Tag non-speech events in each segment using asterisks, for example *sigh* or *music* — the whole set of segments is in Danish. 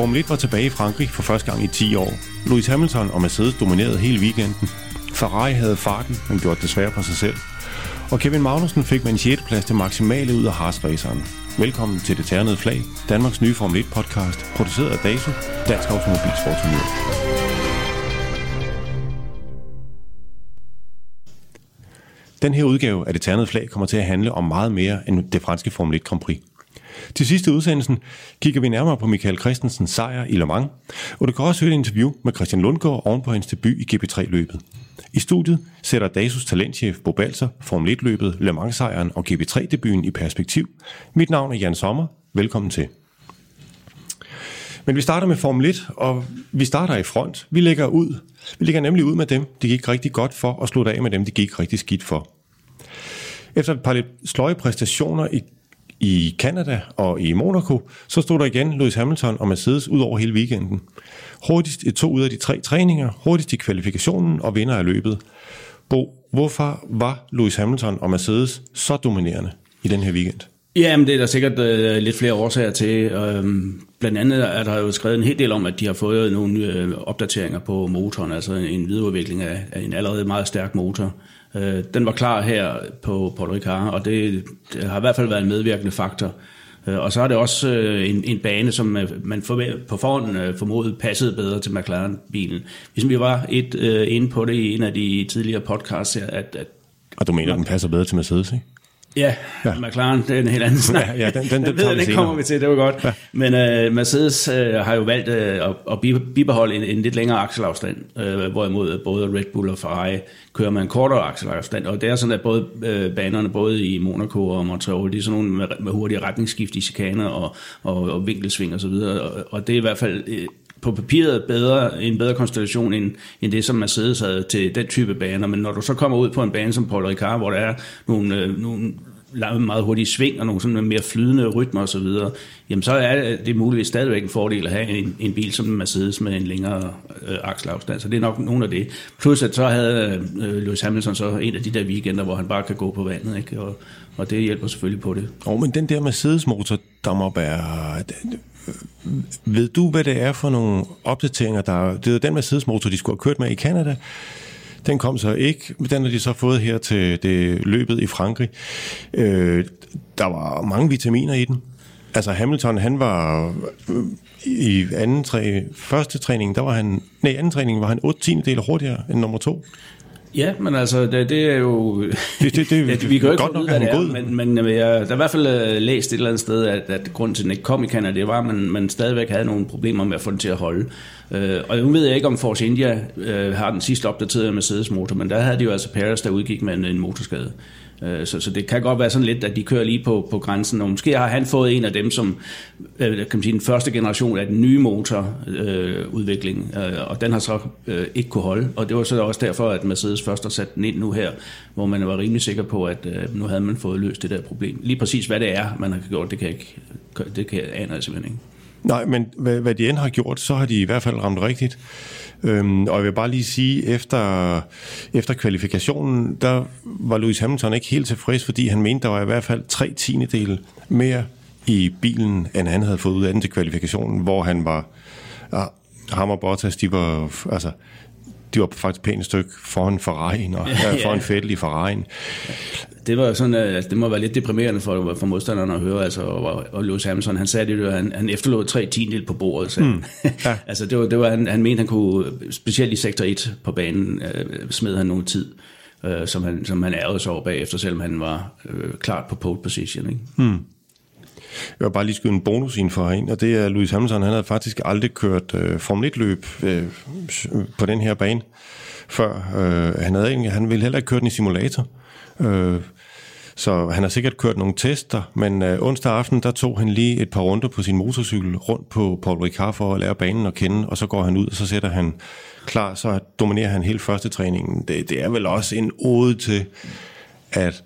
Formel 1 var tilbage i Frankrig for første gang i 10 år. Lewis Hamilton og Mercedes dominerede hele weekenden. Ferrari havde farten, men gjorde det svært for sig selv. Og Kevin Magnussen fik med en 6. plads til maksimale ud af Haas-raceren. Velkommen til det ternede flag, Danmarks nye Formel 1 podcast, produceret af DASO, Dansk Automobilsportsunion. Den her udgave af det ternede flag kommer til at handle om meget mere end det franske Formel 1 Grand Prix. Til sidste udsendelsen kigger vi nærmere på Michael Christensens sejr i Le Mans, og du kan også høre et interview med Christian Lundgaard oven på hans debut i GP3-løbet. I studiet sætter DASUS talentchef Bo Balser Formel 1-løbet, Le Mans-sejren og GP3-debuten i perspektiv. Mit navn er Jan Sommer. Velkommen til. Men vi starter med Formel 1, og vi starter i front. Vi lægger ud. Vi lægger nemlig ud med dem, det gik rigtig godt for, og slutter af med dem, det gik rigtig skidt for. Efter et par lidt sløje præstationer i i Canada og i Monaco, så stod der igen Lewis Hamilton og Mercedes ud over hele weekenden. Hurtigst i to ud af de tre træninger, hurtigst i kvalifikationen og vinder af løbet. Bo, hvorfor var Lewis Hamilton og Mercedes så dominerende i den her weekend? Ja, men det er der sikkert øh, lidt flere årsager til. Øhm, blandt andet er der jo skrevet en hel del om, at de har fået nogle øh, opdateringer på motoren, altså en videreudvikling af, af en allerede meget stærk motor. Øh, den var klar her på Paul Ricard, og det, det har i hvert fald været en medvirkende faktor. Øh, og så er det også øh, en, en bane, som øh, man for, på forhånd øh, formodet passede bedre til McLaren-bilen. Hvis vi var et øh, inde på det i en af de tidligere podcasts, at, at og du mener, at den passer bedre til Mercedes, ikke? Ja, ja, McLaren, det er en helt anden snak. Ja, ja den, den, den, den, ved, den kommer vi til, det var godt. Ja. Men uh, Mercedes uh, har jo valgt uh, at, at bibeholde en, en lidt længere akselafstand, uh, hvorimod både Red Bull og Ferrari kører med en kortere akselafstand. Og det er sådan, at både uh, banerne, både i Monaco og Montreal, de er sådan nogle med, med hurtige retningsskift i chikaner og, og, og vinkelsving og så videre. Og, og det er i hvert fald uh, på papiret bedre, en bedre konstellation end, end det, som Mercedes havde til den type baner. Men når du så kommer ud på en bane som Paul Ricard, hvor der er nogle, øh, nogle meget hurtige sving og nogle sådan mere flydende rytmer osv., jamen så er det muligvis stadigvæk en fordel at have en, en bil som Mercedes med en længere øh, akselafstand. Så det er nok nogle af det. Plus at så havde øh, Lewis Hamilton så en af de der weekender, hvor han bare kan gå på vandet, ikke? Og, og det hjælper selvfølgelig på det. Og men den der Mercedes-motor, der må være... Ved du, hvad det er for nogle opdateringer, der... Det er den Mercedes-motor, de skulle have kørt med i Canada. Den kom så ikke. Den har de så fået her til det løbet i Frankrig. Øh, der var mange vitaminer i den. Altså Hamilton, han var øh, i anden træ, første træning, der var han, nej, anden træning var han 8 tiendedel hurtigere end nummer to. Ja, men altså, det, det er jo... Det, det, det, *laughs* det, vi kan jo ikke godt nok, hvad det er, men, men jeg, der er i hvert fald øh, læst et eller andet sted, at, at grunden til, at den ikke kom i Canada, det var, at man, man stadigvæk havde nogle problemer med at få den til at holde. Øh, og nu ved jeg ikke, om Force India øh, har den sidste opdaterede Mercedes-motor, men der havde de jo altså Paris, der udgik med en, en motorskade. Øh, så, så det kan godt være sådan lidt, at de kører lige på, på grænsen, og måske har han fået en af dem, som øh, kan man sige, den første generation af den nye motorudvikling, øh, øh, og den har så øh, ikke kunne holde, og det var så også derfor, at Mercedes først har sat den ind nu her, hvor man var rimelig sikker på, at øh, nu havde man fået løst det der problem. Lige præcis hvad det er, man har gjort, det kan jeg, ikke, det kan jeg aner simpelthen ikke. Nej, men hvad, hvad de end har gjort, så har de i hvert fald ramt rigtigt. Øhm, og jeg vil bare lige sige, efter, efter kvalifikationen, der var Lewis Hamilton ikke helt tilfreds, fordi han mente, der var i hvert fald tre tiendedele mere i bilen, end han havde fået ud af den til kvalifikationen, hvor han var... Ja, ham og Bottas, de var, altså, de var faktisk pænt stykke foran Ferrari'en og *laughs* ja, ja. foran Fettel i Ferrari'en. Det var sådan, altså, det må være lidt deprimerende for, for modstanderne at høre, altså, og, og Lewis Hamilton, han sagde det, han, han efterlod tre tiendel på bordet, så mm. ja. *laughs* altså, det var, det var han, han mente, han kunne, specielt i sektor 1 på banen, øh, smed han nogen tid, øh, som, han, som han ærede sig over bagefter, selvom han var øh, klart på pole position, ikke? Mm. Jeg vil bare lige skyde en bonus ind for herind, og det er Louis Hamilton. Han havde faktisk aldrig kørt øh, Formel 1-løb øh, på den her bane før. Øh, han, havde han ville heller ikke køre den i simulator. Øh, så han har sikkert kørt nogle tester, men øh, onsdag aften, der tog han lige et par runder på sin motorcykel rundt på Paul Ricard for at lære banen at kende, og så går han ud, og så sætter han klar, så dominerer han hele første træningen. Det, det er vel også en ode til, at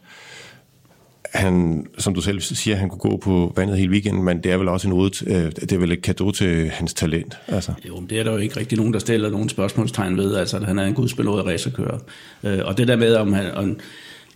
han, som du selv siger, han kunne gå på vandet hele weekenden, men det er vel også en ode, øh, det er vel et kado til hans talent. Altså. Jo, men det er der jo ikke rigtig nogen, der stiller nogen spørgsmålstegn ved, altså at han er en gudsbenået racerkører. Øh, og det der med, om han, om,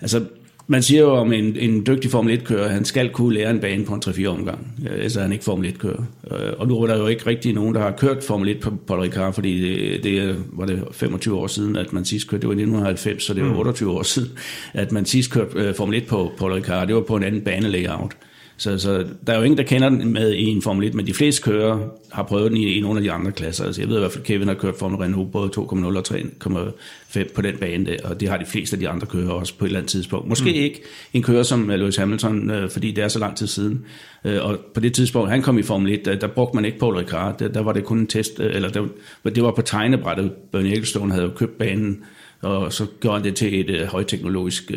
altså man siger jo om en, en dygtig Formel 1-kører, han skal kunne lære en bane på en 3-4 omgang, ellers er han ikke Formel 1-kører. Øh, og nu er der jo ikke rigtig nogen, der har kørt Formel 1 på Paul Ricard, fordi det, det var det 25 år siden, at man sidst kørte, det var i 1990, så det var 28 mm. år siden, at man sidst kørte Formel 1 på Paul Ricard, det var på en anden banelayout. Så, så der er jo ingen, der kender den med i en Formel 1, men de fleste kører har prøvet den i, nogle af de andre klasser. Altså, jeg ved i hvert fald, at Kevin har kørt Formel Renault både 2,0 og 3,5 på den bane der, og det har de fleste af de andre kører også på et eller andet tidspunkt. Måske mm. ikke en kører som Lewis Hamilton, øh, fordi det er så lang tid siden. Øh, og på det tidspunkt, han kom i Formel 1, der, der brugte man ikke Paul Ricard. Der, der var det kun en test, øh, eller der, det var på tegnebrættet. Bernie Ecclestone havde jo købt banen, og så gjorde han det til et højteknologisk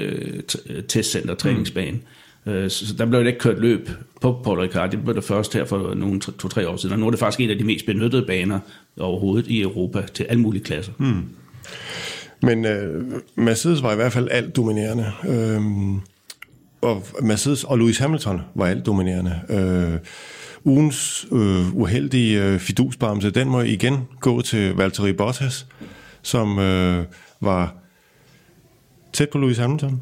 testcenter, træningsbane. Mm. Øh, så der blev det ikke kørt løb på Paul Ricard. Det blev det først her for nogle to-tre år siden. Og nu er det faktisk en af de mest benyttede baner overhovedet i Europa til alle mulige klasser. Hmm. Men uh, Mercedes var i hvert fald alt dominerende. Uh, og Mercedes og Lewis Hamilton var alt dominerende. Uh, ugens uh, uheldige uh, fidusbamse, den må igen gå til Valtteri Bottas, som uh, var tæt på Lewis Hamilton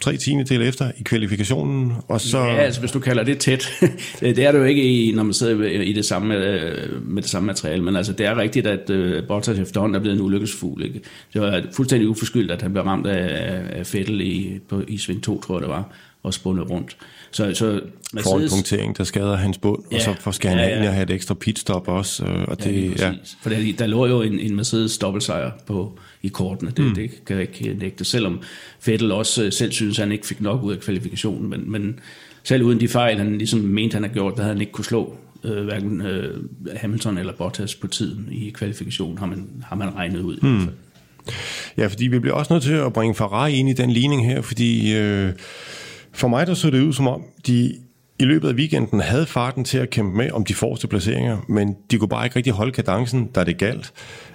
tre tiendedel efter i kvalifikationen, og så... Ja, altså hvis du kalder det tæt, *laughs* det er det jo ikke, i, når man sidder i det samme, øh, med det samme materiale, men altså det er rigtigt, at uh, Bottas efterhånden er blevet en ulykkesfugl. Ikke? Det var fuldstændig uforskyldt, at han blev ramt af, af Fettel i, på, i sving 2, tror jeg det var, og spundet rundt. Så, så Mercedes, For en punktering, der skader hans bund, ja, og så får skal han ja, ja. have et ekstra pitstop også. Øh, og det, ja, ja. For der, der lå jo en, en Mercedes dobbeltsejr på, i kortene. Det, mm. det kan jeg ikke nægte, selvom Vettel også øh, selv synes, at han ikke fik nok ud af kvalifikationen. Men, men selv uden de fejl, han ligesom mente, han har gjort, der havde han ikke kunne slå øh, hverken øh, Hamilton eller Bottas på tiden i kvalifikationen, har man, har man regnet ud. Mm. Ja, fordi vi bliver også nødt til at bringe Ferrari ind i den ligning her, fordi øh, for mig der så det ud som om, de i løbet af weekenden havde farten til at kæmpe med om de forreste placeringer, men de kunne bare ikke rigtig holde kadencen, da det galt.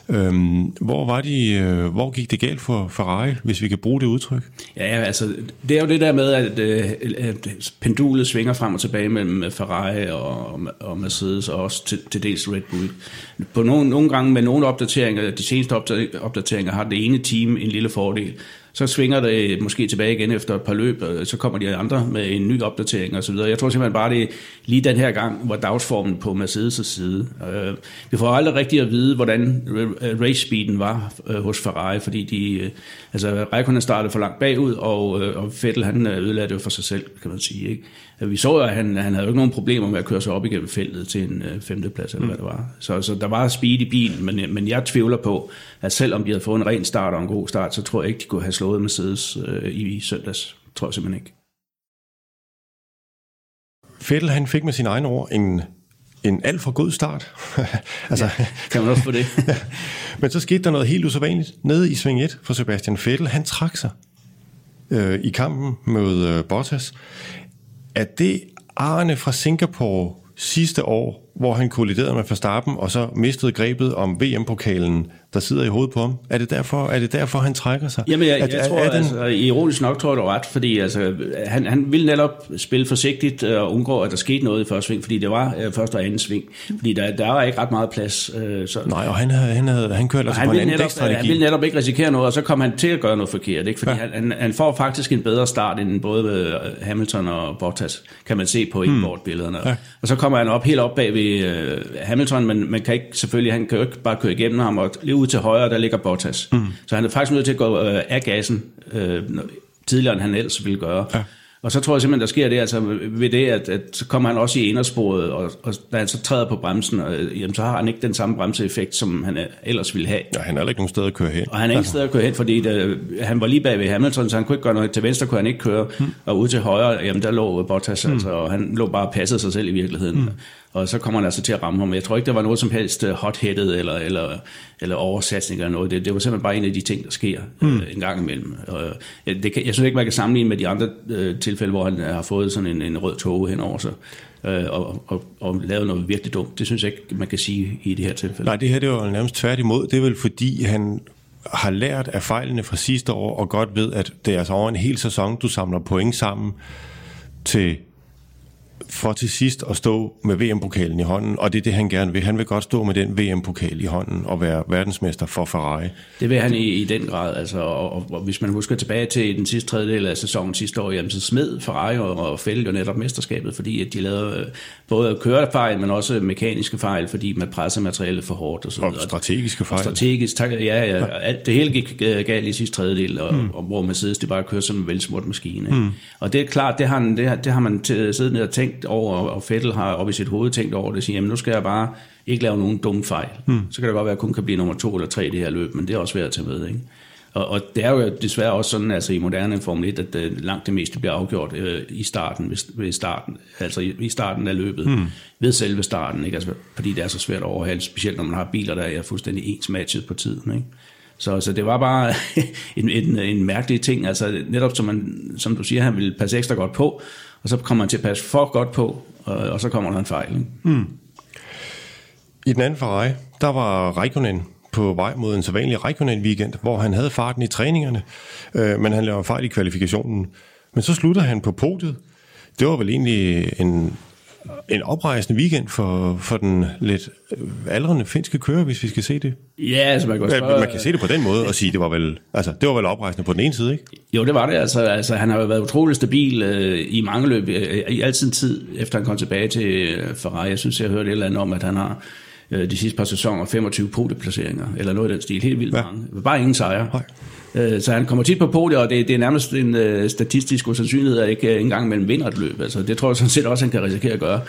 Øhm, hvor, var de, øh, hvor gik det galt for Ferrari, hvis vi kan bruge det udtryk? Ja, altså, det er jo det der med, at, øh, at pendulet svinger frem og tilbage mellem Ferrari og, og Mercedes, og også til, til dels Red Bull. På nogle, nogle gange med nogle opdateringer, de seneste opdateringer, har det ene team en lille fordel så svinger det måske tilbage igen efter et par løb, og så kommer de andre med en ny opdatering osv. Jeg tror simpelthen bare, det er lige den her gang, hvor dagsformen på Mercedes' side. Øh, vi får aldrig rigtig at vide, hvordan race speeden var øh, hos Ferrari, fordi de, øh, altså Raikkonen startede for langt bagud, og, øh, og Vettel han øh, ødelagde det for sig selv, kan man sige. Ikke? Vi så jo, at han, han havde jo ikke nogen problemer med at køre sig op igennem feltet til en femteplads, eller mm. hvad det var. Så, så der var speed i bilen, men, men jeg tvivler på, at selvom de havde fået en ren start og en god start, så tror jeg ikke, de kunne have slået Mercedes øh, i, i søndags. Tror jeg simpelthen ikke. Fettel han fik med sine egne ord en, en alt for god start. *laughs* altså, ja, kan man også få det. *laughs* Men så skete der noget helt usædvanligt. Nede i sving 1 for Sebastian Vettel, han trak sig øh, i kampen med øh, Bottas. Er det Arne fra Singapore sidste år, hvor han kolliderede med Verstappen, og så mistede grebet om VM-pokalen der sidder i hovedet på ham? Er det derfor, er det derfor han trækker sig? Jamen, jeg, jeg, jeg tror, er, er den... altså, ironisk nok tror jeg, du ret, fordi altså, han, han ville netop spille forsigtigt øh, og undgå, at der skete noget i første sving, fordi det var uh, første og anden sving. Fordi der, der var ikke ret meget plads. Uh, så, Nej, og han, havde, han, havde, han kørte altså han på en anden netop, strategi. Han ville netop ikke risikere noget, og så kom han til at gøre noget forkert. Ikke? Fordi ja. han, han får faktisk en bedre start end både Hamilton og Bottas, kan man se på hmm. billederne Ja. Og så kommer han op helt op bag ved uh, Hamilton, men man kan ikke selvfølgelig, han kan jo ikke bare køre igennem ham, og lige ud til højre, der ligger Bottas. Mm. Så han er faktisk nødt til at gå øh, af gassen øh, tidligere, end han ellers ville gøre. Ja. Og så tror jeg simpelthen, der sker det, altså ved det, at, at så kommer han også i indersporet, og, og da han så træder på bremsen, og, jamen, så har han ikke den samme bremseeffekt, som han ellers ville have. Ja, han er ikke nogen sted at køre hen. Og han er ikke altså. sted at køre hen, fordi det, han var lige bag ved Hamilton, så han kunne ikke gøre noget. Til venstre kunne han ikke køre, mm. og ud til højre, jamen der lå Bottas, mm. altså, og han lå bare og passede sig selv i virkeligheden. Mm og så kommer han altså til at ramme ham. Jeg tror ikke, der var noget som helst øh, hot-headed eller, eller, eller oversatsning eller noget. Det, det var simpelthen bare en af de ting, der sker mm. øh, en gang imellem. Og, øh, det kan, jeg synes ikke, man kan sammenligne med de andre øh, tilfælde, hvor han har fået sådan en, en rød tog hen over sig. Øh, og, og, og lavet noget virkelig dumt. Det synes jeg ikke, man kan sige i det her tilfælde. Nej, det her det var nærmest tværtimod. Det er vel fordi, han har lært af fejlene fra sidste år, og godt ved, at det er altså over en hel sæson, du samler point sammen til for til sidst at stå med VM-pokalen i hånden, og det er det, han gerne vil. Han vil godt stå med den VM-pokal i hånden og være verdensmester for Ferrari. Det vil han i, i den grad, altså, og, og, og hvis man husker tilbage til den sidste tredjedel af sæsonen sidste år, jamen, så smed Ferrari og, og Fælde jo netop mesterskabet, fordi at de lavede øh, både kørefejl, men også mekaniske fejl, fordi man presser materialet for hårdt. Og, så og strategiske fejl. Og strategisk, tak, ja, ja, ja. Alt, det hele gik øh, galt i sidste tredjedel, og, mm. og hvor Mercedes det bare kører som en velsmurt maskine. Mm. Og det er klart, det har, det har, det har man siddet ned og tænkt over, og Fettel har op i sit hoved tænkt over det, siger, jamen nu skal jeg bare ikke lave nogen dumme fejl. Mm. Så kan det godt være, at jeg kun kan blive nummer to eller tre i det her løb, men det er også værd at tage med. Ikke? Og, og det er jo desværre også sådan, altså i moderne Formel 1, at uh, langt det meste bliver afgjort uh, i starten, ved, ved starten, altså i, i starten af løbet, mm. ved selve starten, ikke? Altså, fordi det er så svært at overhale, specielt når man har biler, der er fuldstændig ens matchet på tiden. Ikke? Så, så det var bare *laughs* en, en, en mærkelig ting, altså netop som, man, som du siger, han ville passe ekstra godt på, og så kommer han til at passe for godt på, og, og så kommer der en fejl. Ikke? Mm. I den anden Ferrari, der var Raikkonen på vej mod en sædvanlig Raikkonen-weekend, hvor han havde farten i træningerne, øh, men han lavede fejl i kvalifikationen. Men så slutter han på podiet. Det var vel egentlig en en oprejsende weekend for, for den lidt aldrende finske kører, hvis vi skal se det. Ja, altså man kan, spørge, man kan se det på den måde og sige, det var vel, altså, det var vel oprejsende på den ene side, ikke? Jo, det var det. Altså, altså han har jo været utrolig stabil øh, i mange løb, øh, i altid tid, efter han kom tilbage til øh, Ferrari. Jeg synes, jeg har hørt et eller andet om, at han har øh, de sidste par sæsoner 25 podieplaceringer, eller noget af den stil. Helt vildt ja. mange. Bare ingen sejre. Nej. Øh, så han kommer tit på podiet, og det, det er nærmest en uh, statistisk usandsynlighed, at ikke engang mellem vinder et løb. Altså, det tror jeg sådan set også, han kan risikere at gøre.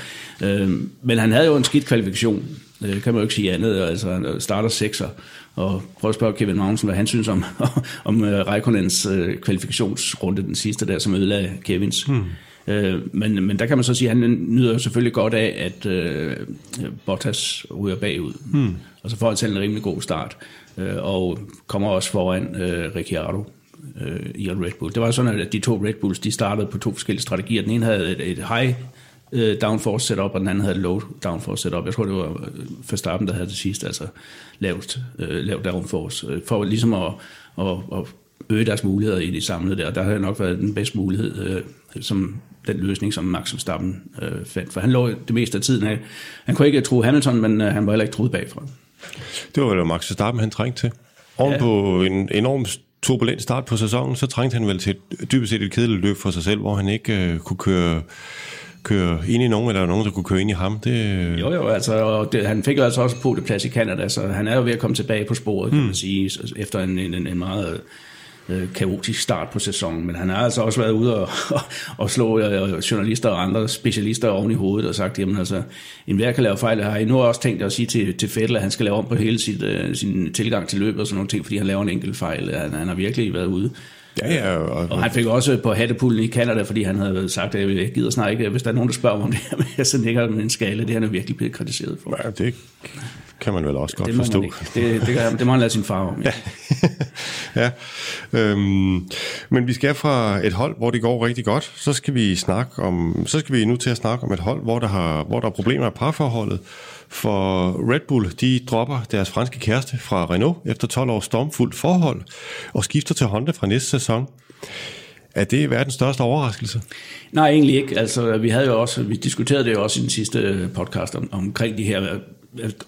Uh, men han havde jo en skidt kvalifikation, uh, kan man jo ikke sige andet. Altså, han starter sekser, og prøv at spørge Kevin Magnussen, hvad han synes om, *laughs* om uh, Raikkonens uh, kvalifikationsrunde, den sidste der, som ødelagde Kevins. Hmm. Uh, men, men der kan man så sige, at han nyder selvfølgelig godt af, at uh, Bottas ryger bagud. Hmm. Og så får han selv en rimelig god start øh, og kommer også foran øh, Ricciardo øh, i Red Bull. Det var sådan, at de to Red Bulls de startede på to forskellige strategier. Den ene havde et, et high øh, downforce setup, og den anden havde et low downforce setup. Jeg tror, det var øh, Verstappen, der havde det sidste, altså lavt, øh, lavt downforce, øh, for ligesom at, at, at øge deres muligheder i det samlede der. Der havde nok været den bedste mulighed, øh, som den løsning, som Max Verstappen øh, fandt. For han lå det meste af tiden af. Han kunne ikke tro Hamilton, men øh, han var heller ikke troet bagfra. Det var vel Max Verstappen, han trængte til. Oven ja. på en enorm turbulent start på sæsonen, så trængte han vel til et, dybest set et kedeligt løb for sig selv, hvor han ikke øh, kunne køre køre ind i nogen, eller nogen, der kunne køre ind i ham. Det... Jo, jo, altså, og det, han fik jo altså også på det plads i Canada, så han er jo ved at komme tilbage på sporet, kan mm. man sige, efter en, en, en meget øh, kaotisk start på sæsonen, men han har altså også været ude og, og, *laughs* og slå øh, journalister og andre specialister oven i hovedet og sagt, jamen altså, en hver kan lave fejl. Jeg har I nu også tænkt at sige til, til Fettel, at han skal lave om på hele sit, øh, sin tilgang til løbet og sådan nogle ting, fordi han laver en enkelt fejl. Han, han har virkelig været ude. Ja, ja, og, og han fik også på hattepullen i Canada, fordi han havde sagt, at jeg gider snart ikke, hvis der er nogen, der spørger mig om det her, så nikker med en skala. Det han er virkelig blevet kritiseret for. Ja, det kan man vel også godt det forstå. Det, det, det, det må han lade sin far om. Ja. *laughs* ja. Øhm, men vi skal fra et hold, hvor det går rigtig godt, så skal vi snakke om, så skal vi nu til at snakke om et hold, hvor der, har, hvor der er problemer i parforholdet. For Red Bull, de dropper deres franske kæreste fra Renault efter 12 års stormfuldt forhold og skifter til Honda fra næste sæson. Er det verdens største overraskelse? Nej, egentlig ikke. Altså, vi havde jo også, vi diskuterede det jo også i den sidste podcast om, omkring de her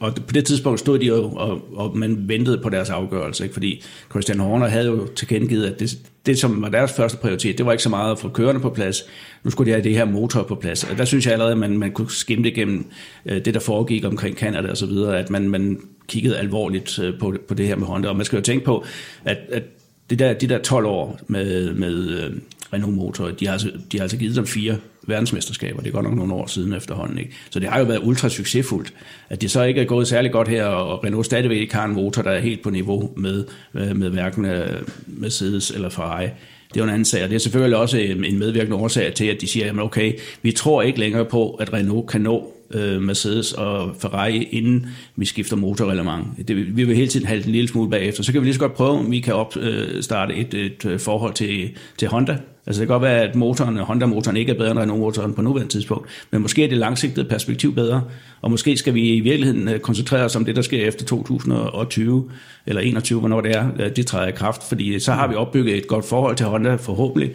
og på det tidspunkt stod de jo, og, og man ventede på deres afgørelse, ikke? fordi Christian Horner havde jo tilkendegivet, at det, det, som var deres første prioritet, det var ikke så meget at få kørende på plads, nu skulle de have det her motor på plads. Og der synes jeg allerede, at man, man kunne skimte igennem øh, det, der foregik omkring Canada og så videre, at man, man kiggede alvorligt øh, på, på det her med Honda. Og man skal jo tænke på, at, at det der, de der 12 år med, med øh, Renault-motor, de har, altså, de har altså givet dem fire verdensmesterskaber. Det er godt nok nogle år siden efterhånden. Ikke? Så det har jo været ultra succesfuldt. At det så ikke er gået særlig godt her, og Renault stadigvæk ikke har en motor, der er helt på niveau med, øh, med hverken øh, Mercedes eller Ferrari. Det er jo en anden sag, og det er selvfølgelig også øh, en medvirkende årsag til, at de siger, at okay, vi tror ikke længere på, at Renault kan nå øh, Mercedes og Ferrari, inden vi skifter motorreglement. Det, vi vil hele tiden have en lille smule bagefter. Så kan vi lige så godt prøve, om vi kan opstarte øh, et, et øh, forhold til, til Honda, Altså det kan godt være, at motoren, Honda-motoren ikke er bedre end Renault-motoren på nuværende tidspunkt, men måske er det langsigtede perspektiv bedre, og måske skal vi i virkeligheden øh, koncentrere os om det, der sker efter 2020 eller 21, hvornår det er, det træder i kraft, fordi så har vi opbygget et godt forhold til Honda forhåbentlig.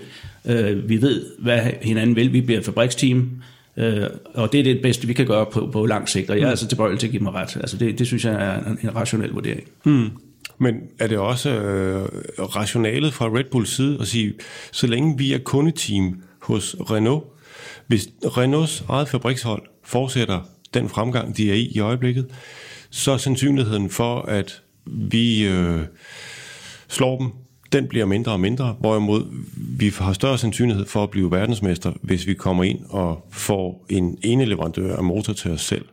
Vi ved, hvad hinanden vil. Vi bliver et fabriksteam. Øh, og det er det bedste, vi kan gøre på, på lang sigt, og jeg er mm. altså tilbøjelig til at give mig ret. Altså det, det synes jeg er en, en rationel vurdering. Mm. Men er det også øh, rationalet fra Red Bulls side at sige, så længe vi er kundeteam hos Renault, hvis Renaults eget fabrikshold fortsætter den fremgang, de er i i øjeblikket, så er sandsynligheden for, at vi øh, slår dem, den bliver mindre og mindre, hvorimod vi har større sandsynlighed for at blive verdensmester, hvis vi kommer ind og får en ene leverandør af motor til os selv.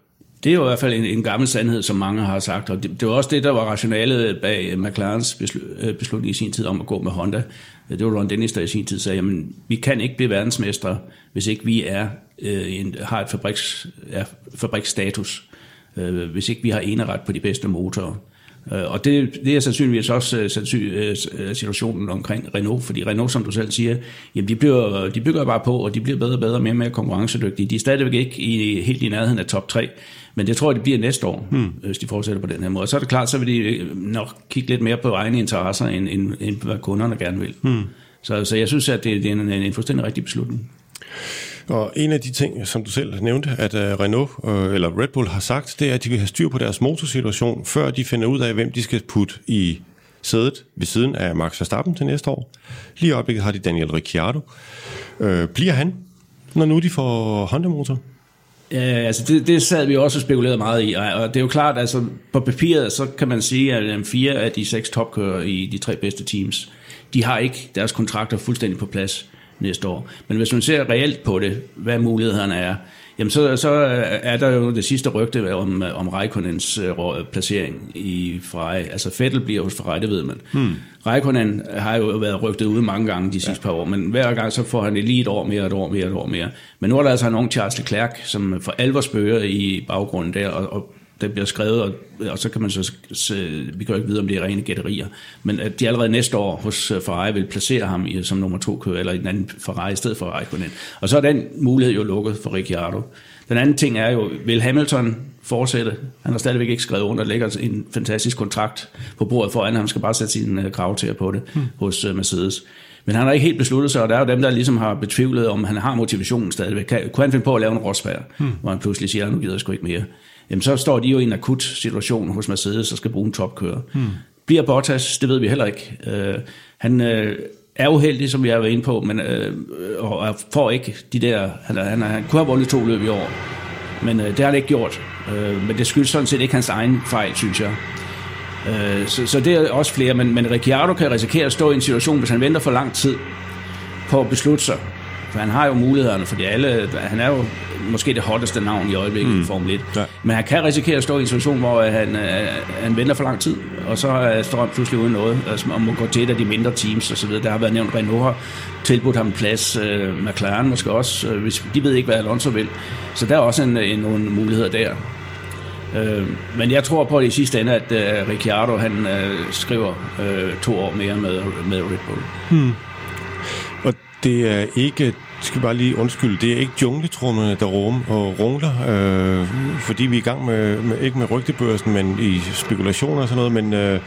Det er jo i hvert fald en, en gammel sandhed, som mange har sagt, og det, det var også det, der var rationalet bag øh, McLarens øh, beslutning i sin tid om at gå med Honda. Øh, det var Ron Dennis, der i sin tid sagde, at vi kan ikke blive verdensmestre, hvis ikke vi er, øh, en, har et fabriks, er, fabriksstatus, øh, hvis ikke vi har eneret på de bedste motorer. Øh, og det, det er sandsynligvis også øh, øh, situationen omkring Renault, fordi Renault, som du selv siger, jamen de, bliver, de bygger bare på, og de bliver bedre og bedre og mere og mere konkurrencedygtige. De er stadigvæk ikke i, helt i nærheden af top 3, men det tror jeg, det bliver næste år, hmm. hvis de fortsætter på den her måde. Og så er det klart, så vil de nok kigge lidt mere på egne interesser, end, end, end hvad kunderne gerne vil. Hmm. Så, så jeg synes, at det, det er en, en fuldstændig rigtig beslutning. Og en af de ting, som du selv nævnte, at øh, Renault øh, eller Red Bull har sagt, det er, at de vil have styr på deres motorsituation, før de finder ud af, hvem de skal putte i sædet ved siden af Max Verstappen til næste år. Lige i øjeblikket har de Daniel Ricciardo. Øh, bliver han, når nu de får Honda-motor? Ja, altså det, det sad vi også og spekulerede meget i, og det er jo klart, altså på papiret, så kan man sige, at fire af de seks topkører i de tre bedste teams, de har ikke deres kontrakter fuldstændig på plads næste år. Men hvis man ser reelt på det, hvad mulighederne er, jamen så, så er der jo det sidste rygte om, om Raikkonens uh, placering i Ferrari. Altså Vettel bliver hos Ferrari, det ved man. Hmm. Raikkonen har jo været rygtet ude mange gange de sidste ja. par år, men hver gang så får han lige et år mere, et år mere, et år mere. Men nu er der altså en ung Charles Leclerc, som for alvor spørger i baggrunden der, og, og det bliver skrevet, og, og så kan man så, så, vi kan jo ikke vide, om det er rene gætterier, men at de allerede næste år hos øh, Ferrari vil placere ham i, som nummer to kører, eller i den anden Ferrari i stedet for Raikkonen. Og så er den mulighed jo lukket for Ricciardo. Den anden ting er jo, vil Hamilton fortsætte? Han har stadigvæk ikke skrevet under, der ligger en fantastisk kontrakt på bordet foran, han skal bare sætte sin uh, krav til på det hmm. hos uh, Mercedes. Men han har ikke helt besluttet sig, og der er jo dem, der ligesom har betvivlet, om han har motivationen stadigvæk. Kan, kunne han finde på at lave en Rosberg, hmm. hvor han pludselig siger, nu gider jeg sgu ikke mere jamen så står de jo i en akut situation hos Mercedes og skal bruge en topkører. Hmm. Bliver Bottas, det ved vi heller ikke. Øh, han øh, er uheldig, som vi har været inde på, men øh, og får ikke de der... Han, han, han kunne have vundet to løb i år, men øh, det har han ikke gjort. Øh, men det skyldes sådan set ikke hans egen fejl, synes jeg. Øh, så, så det er også flere, men, men Ricciardo kan risikere at stå i en situation, hvis han venter for lang tid på at beslutte sig. For han har jo mulighederne, fordi alle, han er jo måske det hotteste navn i øjeblikket mm. i Formel 1. Ja. Men han kan risikere at stå i en situation, hvor han, øh, han venter for lang tid, og så står han pludselig uden noget, altså, og må gå til et af de mindre teams osv. Der har været nævnt, Renault har tilbudt ham en plads, uh, McLaren måske også, uh, hvis de ved ikke, hvad Alonso vil. Så der er også en, en, nogle muligheder der. Uh, men jeg tror på i sidste ende, at uh, Ricciardo han uh, skriver uh, to år mere med, med Red Bull. Hmm. Det er ikke skal bare lige undskylde, det er ikke jungletrummerne, der rum og rungler, øh, fordi vi er i gang med, med, ikke med rygtebørsen, men i spekulationer og sådan noget, men øh,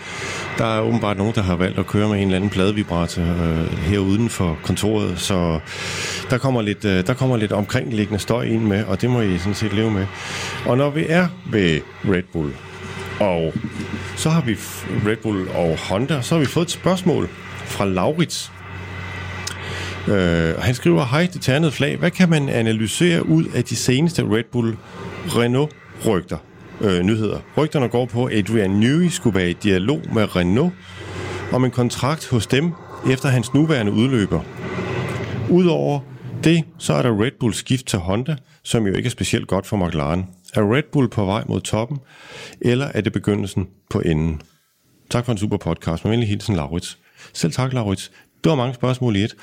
der er åbenbart nogen, der har valgt at køre med en eller anden pladevibrator øh, her uden for kontoret, så der kommer lidt, øh, der kommer lidt omkringliggende støj ind med, og det må I sådan set leve med. Og når vi er ved Red Bull, og så har vi Red Bull og Honda, så har vi fået et spørgsmål fra Laurits, Øh, han skriver, hej, det ternede flag. Hvad kan man analysere ud af de seneste Red Bull Renault rygter? Øh, nyheder. Rygterne går på, at Adrian Newey skulle være i dialog med Renault om en kontrakt hos dem efter hans nuværende udløber. Udover det, så er der Red Bull skift til Honda, som jo ikke er specielt godt for McLaren. Er Red Bull på vej mod toppen, eller er det begyndelsen på enden? Tak for en super podcast. Med venlig hilsen, Laurits. Selv tak, Laurits. Det var mange spørgsmål i et.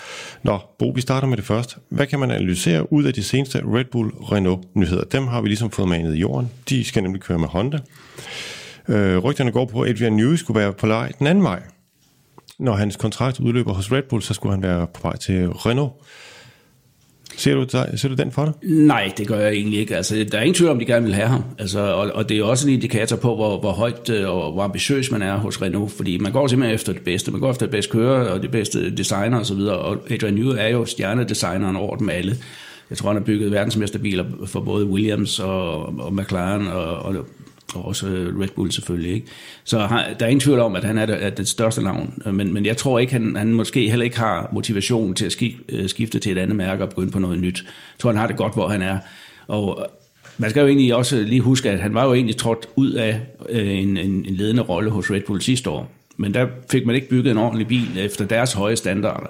Nå, Bo, vi starter med det første. Hvad kan man analysere ud af de seneste Red Bull Renault nyheder? Dem har vi ligesom fået manet i jorden. De skal nemlig køre med Honda. Øh, rygterne går på, at Adrian Newey skulle være på leje den anden vej. Når hans kontrakt udløber hos Red Bull, så skulle han være på vej til Renault. Ser du, ser du den for dig? Nej, det gør jeg egentlig ikke. Altså, der er ingen tvivl om, de gerne vil have ham. Altså, og, og det er også en indikator på, hvor, hvor højt øh, og hvor ambitiøs man er hos Renault. Fordi man går simpelthen efter det bedste. Man går efter det bedste kører og det bedste designer osv. Og Adrian Newey er jo stjernedesigneren over dem alle. Jeg tror, han har bygget verdensmesterbiler for både Williams og, og McLaren og, og, og også øh, Red Bull selvfølgelig. Ikke? Så har, der er ingen tvivl om, at han er det, er det største navn. Men, men jeg tror ikke, han, han måske heller ikke har motivation til at øh, skifte til et andet mærke og begynde på noget nyt. Jeg tror, han har det godt, hvor han er. Og øh, man skal jo egentlig også lige huske, at han var jo egentlig trådt ud af en, en, en ledende rolle hos Red Bull sidste år. Men der fik man ikke bygget en ordentlig bil efter deres høje standarder.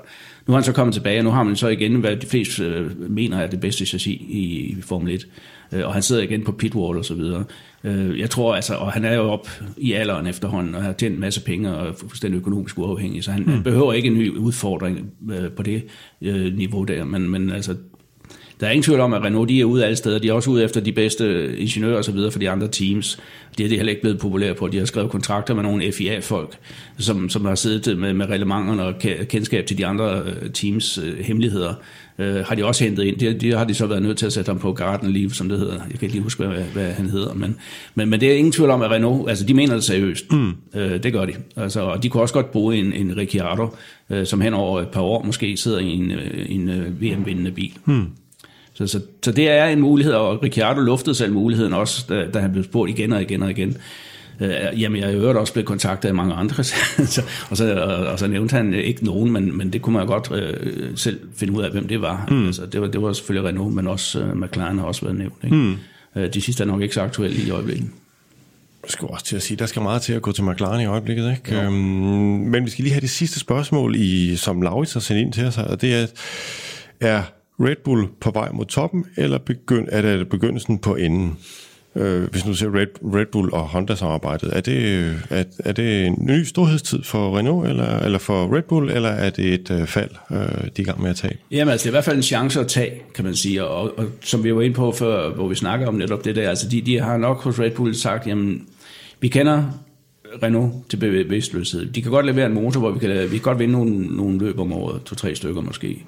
Nu har han så kommet tilbage, og nu har man så igen, hvad de fleste øh, mener er det bedste chassis i, i Formel 1. Øh, og han sidder igen på pitwall og så videre. Øh, jeg tror altså, og han er jo op i alderen efterhånden, og har tjent en masse penge og er fuldstændig økonomisk uafhængig, så han, mm. han behøver ikke en ny udfordring på det niveau der. Men, men altså, der er ingen tvivl om, at Renault de er ude alle steder. De er også ude efter de bedste ingeniører og så videre for de andre teams. Det er de heller ikke blevet populære på. De har skrevet kontrakter med nogle FIA-folk, som, som har siddet med, med reglementerne og kendskab til de andre øh, teams øh, hemmeligheder. Øh, har de også hentet ind. De, de har de så været nødt til at sætte ham på Garden Leave, som det hedder. Jeg kan ikke lige huske, hvad, hvad han hedder. Men, men, men det er ingen tvivl om, at Renault, altså de mener det seriøst. Mm. Øh, det gør de. Altså, og de kunne også godt bruge en, en Ricciardo, øh, som hen over et par år måske sidder i en, øh, en øh, VM-vindende bil. Mm. Så, så, så det er en mulighed, og Ricciardo luftede selv muligheden også, da, da han blev spurgt igen og igen og igen. Øh, jamen, jeg har jo også blevet kontaktet af mange andre, *laughs* så, og, så, og, og så nævnte han ikke nogen, men, men det kunne man godt øh, selv finde ud af, hvem det var. Mm. Altså, det, var det var selvfølgelig Renault, men også øh, McLaren har også været nævnt. Ikke? Mm. Øh, de sidste er nok ikke så aktuelle i øjeblikket. Jeg skulle også til at sige, der skal meget til at gå til McLaren i øjeblikket. Ikke? Øhm, men vi skal lige have det sidste spørgsmål, i, som Laurits har sendt ind til os, og det er, er Red Bull på vej mod toppen, eller begynd, er det begyndelsen på enden? Øh, hvis nu ser Red, Red Bull og Honda-samarbejdet, er det, er, er det en ny storhedstid for Renault, eller, eller for Red Bull, eller er det et øh, fald, øh, de er i gang med at tage? Jamen altså, det er i hvert fald en chance at tage, kan man sige, og, og som vi var inde på før, hvor vi snakker om netop det der, altså de, de har nok hos Red Bull sagt, jamen, vi kender Renault til bevidstløshed. De kan godt levere en motor, hvor vi kan, vi kan godt vinde nogle, nogle løb om året, to-tre stykker måske.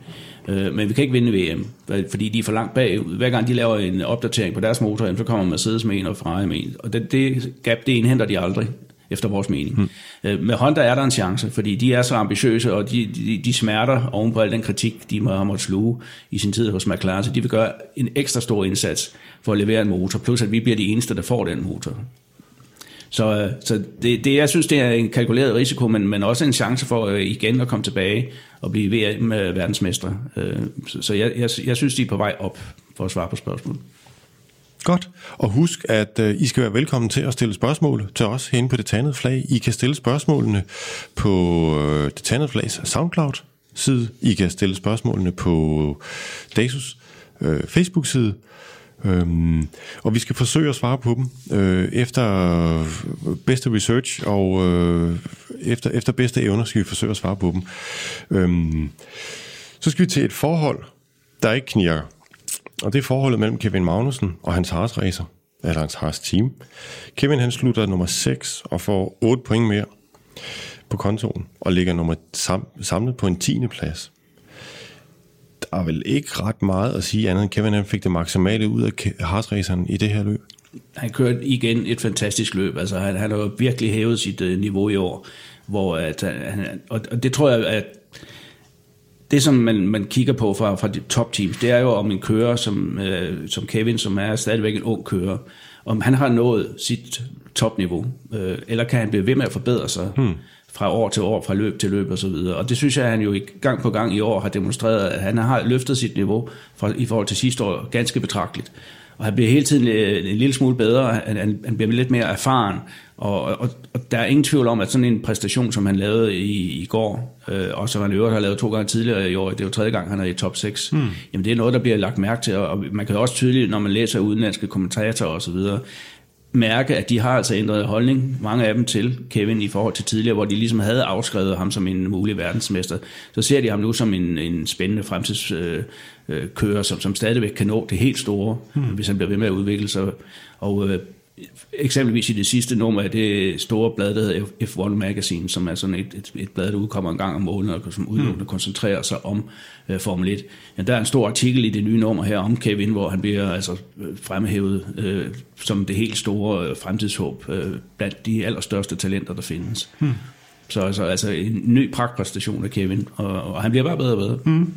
Øh, men vi kan ikke vinde VM, fordi de er for langt bagud. Hver gang de laver en opdatering på deres motor, så kommer Mercedes med en og Ferrari med en. Og det, det gap, det indhenter de aldrig efter vores mening. Hmm. Øh, med Honda er der en chance, fordi de er så ambitiøse, og de, de, de smerter oven på al den kritik, de må have måttet sluge i sin tid hos McLaren, så de vil gøre en ekstra stor indsats for at levere en motor, plus at vi bliver de eneste, der får den motor. Så, øh, så det, det, jeg synes, det er en kalkuleret risiko, men, men også en chance for øh, igen at komme tilbage og blive VM-verdensmestre. Øh, så så jeg, jeg, jeg synes, de er på vej op for at svare på spørgsmålet. Godt. Og husk, at I skal være velkommen til at stille spørgsmål til os herinde på Det Tandede Flag. I kan stille spørgsmålene på Det Tandede Flags SoundCloud-side. I kan stille spørgsmålene på Dasus Facebook-side. Øhm, og vi skal forsøge at svare på dem øh, efter bedste research og øh, efter, efter bedste evner skal vi forsøge at svare på dem. Øhm, så skal vi til et forhold, der ikke knirker. Og det er forholdet mellem Kevin Magnussen og hans Haas racer, eller hans Haas team. Kevin han slutter nummer 6 og får 8 point mere på kontoen og ligger nummer sam, samlet på en 10. plads er vel ikke ret meget at sige andet end Kevin han fik det maksimale ud af hardsraceren i det her løb. Han kørte igen et fantastisk løb. Altså, han, han har virkelig hævet sit uh, niveau i år. Hvor at, han, og, og det tror jeg, at det, som man, man kigger på fra, fra de top teams, det er jo om en kører som, uh, som Kevin, som er stadigvæk en ung kører, om han har nået sit topniveau, uh, eller kan han blive ved med at forbedre sig. Hmm fra år til år, fra løb til løb osv. Og, og det synes jeg, at han jo gang på gang i år har demonstreret, at han har løftet sit niveau fra, i forhold til sidste år ganske betragteligt. Og han bliver hele tiden øh, en lille smule bedre, han, han, bliver lidt mere erfaren, og, og, og der er ingen tvivl om, at sådan en præstation, som han lavede i, i går, øh, og som han i øvrigt har lavet to gange tidligere i år, det er jo tredje gang, han er i top 6, hmm. jamen det er noget, der bliver lagt mærke til, og man kan også tydeligt, når man læser udenlandske kommentatorer osv., mærke, at de har altså ændret holdning, mange af dem til Kevin i forhold til tidligere, hvor de ligesom havde afskrevet ham som en mulig verdensmester. Så ser de ham nu som en, en spændende fremtidskører, øh, øh, som, som stadigvæk kan nå det helt store, hmm. hvis han bliver ved med at udvikle sig. Og øh, eksempelvis i det sidste nummer af det store blad, der hedder F1 Magazine, som er sådan et, et, et blad, der udkommer en gang om måneden, og som udelukkende mm. koncentrerer sig om uh, Formel 1. Ja, der er en stor artikel i det nye nummer her om Kevin, hvor han bliver altså fremhævet uh, som det helt store uh, fremtidshåb uh, blandt de allerstørste talenter, der findes. Mm. Så altså, altså en ny pragtpræstation af Kevin, og, og han bliver bare bedre og bedre. Mm.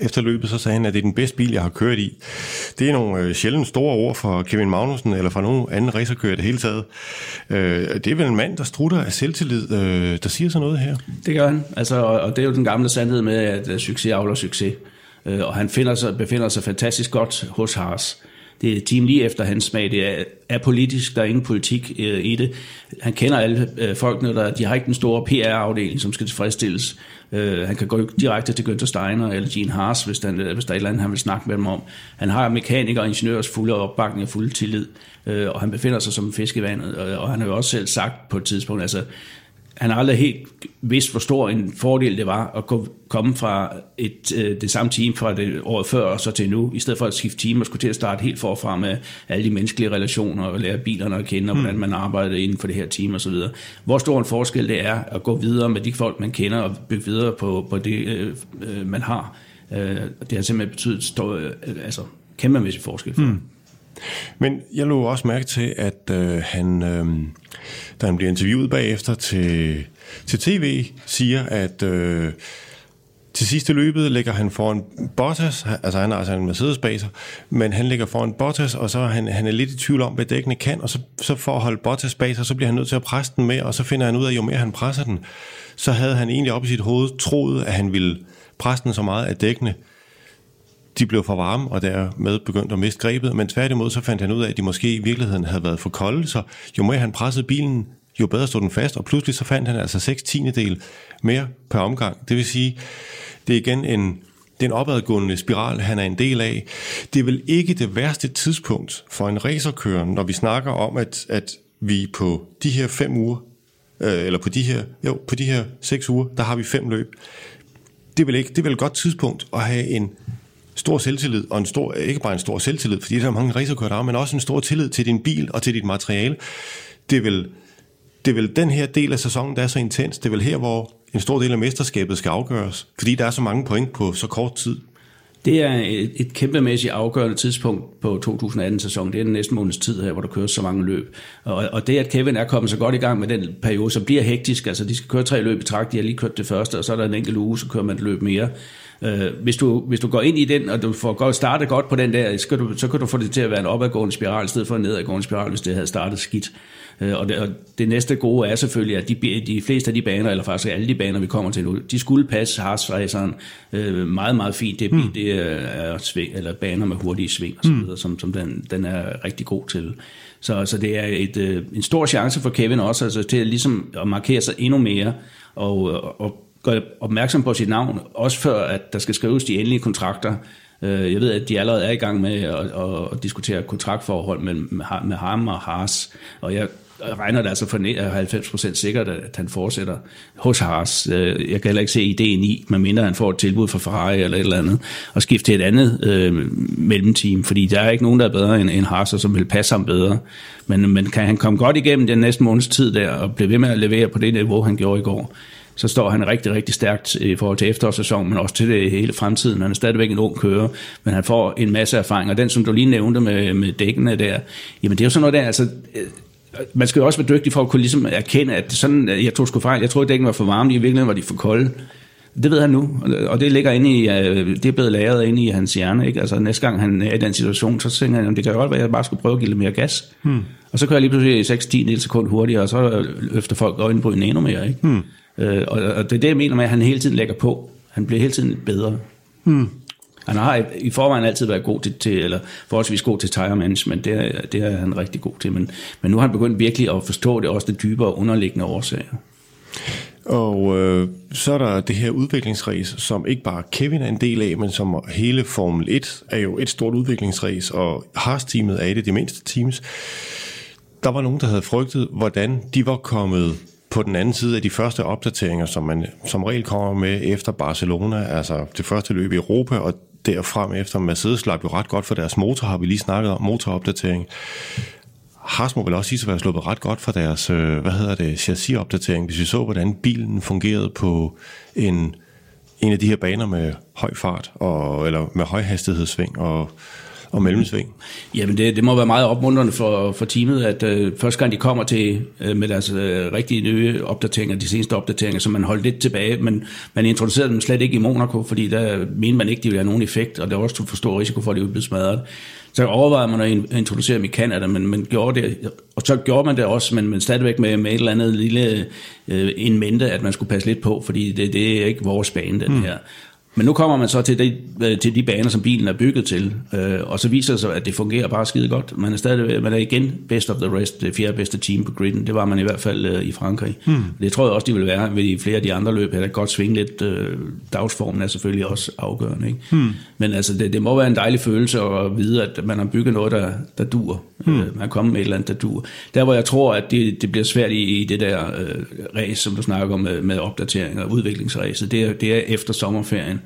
Efter løbet så sagde han, at det er den bedste bil, jeg har kørt i. Det er nogle øh, sjældent store ord for Kevin Magnussen, eller for nogen anden racerkører det hele taget. Øh, det er vel en mand, der strutter af selvtillid, øh, der siger sådan noget her. Det gør han, altså, og, og det er jo den gamle sandhed med, at succes afler succes. Øh, og han finder sig, befinder sig fantastisk godt hos Haas. Det er team lige efter hans smag. Det er, er politisk, der er ingen politik øh, i det. Han kender alle øh, folkene, der, de har ikke den store PR-afdeling, som skal tilfredsstilles. Øh, han kan gå direkte til Günther Steiner eller Gene Haas, hvis der, hvis der er et eller andet, han vil snakke med dem om. Han har mekanikere og ingeniørers fulde opbakning og fulde tillid, øh, og han befinder sig som en fisk i vandet. Og, og han har jo også selv sagt på et tidspunkt, altså han har aldrig helt vidst, hvor stor en fordel det var at komme fra et, øh, det samme team fra det året før og så til nu, i stedet for at skifte team og skulle til at starte helt forfra med alle de menneskelige relationer og lære bilerne at kende, og hvordan mm. man arbejder inden for det her team osv. Hvor stor en forskel det er at gå videre med de folk, man kender og bygge videre på, på det, øh, øh man har. Øh, det har simpelthen betydet stor, øh, altså, kæmpemæssig forskel for mm. Men jeg lå også mærke til, at øh, han, øh, da han bliver interviewet bagefter til, til tv, siger, at øh, til sidste løbet ligger han foran Bottas, altså han har altså en Mercedes bag sig, men han ligger foran Bottas, og så er han, han er lidt i tvivl om, hvad dækkene kan, og så, så for at holde Bottas bag sig, så bliver han nødt til at presse den med, og så finder han ud af, at jo mere han presser den, så havde han egentlig op i sit hoved troet, at han ville presse den så meget, at dækkene de blev for varme, og dermed begyndte at miste grebet, men tværtimod så fandt han ud af, at de måske i virkeligheden havde været for kolde, så jo mere han pressede bilen, jo bedre stod den fast, og pludselig så fandt han altså 6 tiendedel mere per omgang. Det vil sige, det er igen en, den opadgående spiral, han er en del af. Det er vel ikke det værste tidspunkt for en racerkører, når vi snakker om, at, at vi på de her fem uger, øh, eller på de her, jo, på de her seks uger, der har vi fem løb. Det er vel, ikke, det er vel et godt tidspunkt at have en stor selvtillid, og en stor, ikke bare en stor selvtillid, fordi der er mange racerkører, der men også en stor tillid til din bil og til dit materiale. Det er vel, det er vel den her del af sæsonen, der er så intens. Det er vel her, hvor en stor del af mesterskabet skal afgøres, fordi der er så mange point på så kort tid. Det er et, et kæmpemæssigt afgørende tidspunkt på 2018-sæsonen. Det er den næste måneds tid her, hvor der kører så mange løb. Og, og det, at Kevin er kommet så godt i gang med den periode, så bliver hektisk. Altså, de skal køre tre løb i træk. De har lige kørt det første, og så er der en enkelt uge, så kører man et løb mere. Øh, hvis, du, hvis du går ind i den, og du får godt, startet godt på den der, så kan, du, så kan du få det til at være en opadgående spiral, i stedet for en nedadgående spiral, hvis det havde startet skidt. Øh, og, det, og det næste gode er selvfølgelig, at de, de fleste af de baner, eller faktisk alle de baner, vi kommer til nu, de skulle passe Haas-raceren øh, meget, meget fint. Det, mm. det er sving, eller baner med hurtige sving, og så videre, mm. som, som den, den er rigtig god til. Så, så det er et, øh, en stor chance for Kevin også, altså til at, ligesom at markere sig endnu mere, og, og gør opmærksom på sit navn, også før at der skal skrives de endelige kontrakter. Øh, jeg ved, at de allerede er i gang med at, at diskutere kontraktforhold mellem med ham og Haas, og jeg regner det altså for 90% øh, sikkert, at han fortsætter hos Haas. Øh, jeg kan heller ikke se ideen i, medmindre han får et tilbud fra Ferrari eller et eller andet, og skifte til et andet øh, mellemteam, fordi der er ikke nogen, der er bedre end, end Haas, og som vil passe ham bedre. Men, men kan han komme godt igennem den næste måneds tid der, og blive ved med at levere på det niveau, han gjorde i går, så står han rigtig, rigtig stærkt i forhold til efterårssæsonen, men også til det hele fremtiden. Han er stadigvæk en ung kører, men han får en masse erfaring. Og den, som du lige nævnte med, med dækkene der, jamen det er jo sådan noget der, altså øh, man skal jo også være dygtig for at kunne ligesom erkende, at sådan, jeg tog sgu fejl, jeg troede, at dækken var for varme, i virkeligheden var de for kolde. Det ved han nu, og det ligger inde i, øh, det er blevet lagret inde i hans hjerne. Ikke? Altså næste gang han er i den situation, så tænker han, det kan godt være, at jeg bare skulle prøve at give lidt mere gas. Hmm. Og så kører jeg lige pludselig 6-10 sekund hurtigere, og så løfter folk øjenbryn endnu mere. Ikke? Hmm. Øh, og, og det er det, jeg mener med, at han hele tiden lægger på. Han bliver hele tiden bedre. Hmm. Han har i, i forvejen altid været god til, til eller forholdsvis god til tire management, det er, det er han rigtig god til, men, men nu har han begyndt virkelig at forstå det, også det dybere underliggende årsager. Og øh, så er der det her udviklingsræs, som ikke bare Kevin er en del af, men som hele Formel 1 er jo et stort udviklingsræs, og Haas-teamet er et af de mindste teams. Der var nogen, der havde frygtet, hvordan de var kommet på den anden side af de første opdateringer, som man som regel kommer med efter Barcelona, altså det første løb i Europa, og derfrem efter Mercedes slap jo ret godt for deres motor, har vi lige snakket om, motoropdatering. Haas må vel også sige at være sluppet ret godt for deres, øh, hvad hedder det, chassisopdatering, hvis vi så, hvordan bilen fungerede på en, en af de her baner med høj fart, og, eller med høj hastighedssving, og, og mellemsving. Jamen det, det må være meget opmuntrende for, for teamet, at øh, første gang de kommer til øh, med deres øh, rigtige nye opdateringer, de seneste opdateringer, som man holdt lidt tilbage, men man introducerede dem slet ikke i Monaco, fordi der mente man ikke, de ville have nogen effekt, og der var også for stor risiko for, at de ville blive smadret. Så overvejede man at introducere dem i Canada, men man gjorde det, og så gjorde man det også, men, men stadigvæk med, med et eller andet lille øh, en mente, at man skulle passe lidt på, fordi det, det er ikke vores bane, den hmm. her. Men nu kommer man så til de, øh, til de baner, som bilen er bygget til, øh, og så viser det sig, at det fungerer bare skide godt. Man er, stadig, man er igen best of the rest, det fjerde bedste team på griden. Det var man i hvert fald øh, i Frankrig. Hmm. Det tror jeg også, de vil være ved flere af de andre løb. Der godt svinge lidt. Øh, dagsformen er selvfølgelig også afgørende. Ikke? Hmm. Men altså, det, det må være en dejlig følelse at vide, at man har bygget noget, der, der dur. Hmm. Øh, man er kommet med et eller andet, der dur. Der, hvor jeg tror, at det, det bliver svært i, i det der øh, race, som du snakker om med, med opdateringer og udviklingsræset, det er, det er efter sommerferien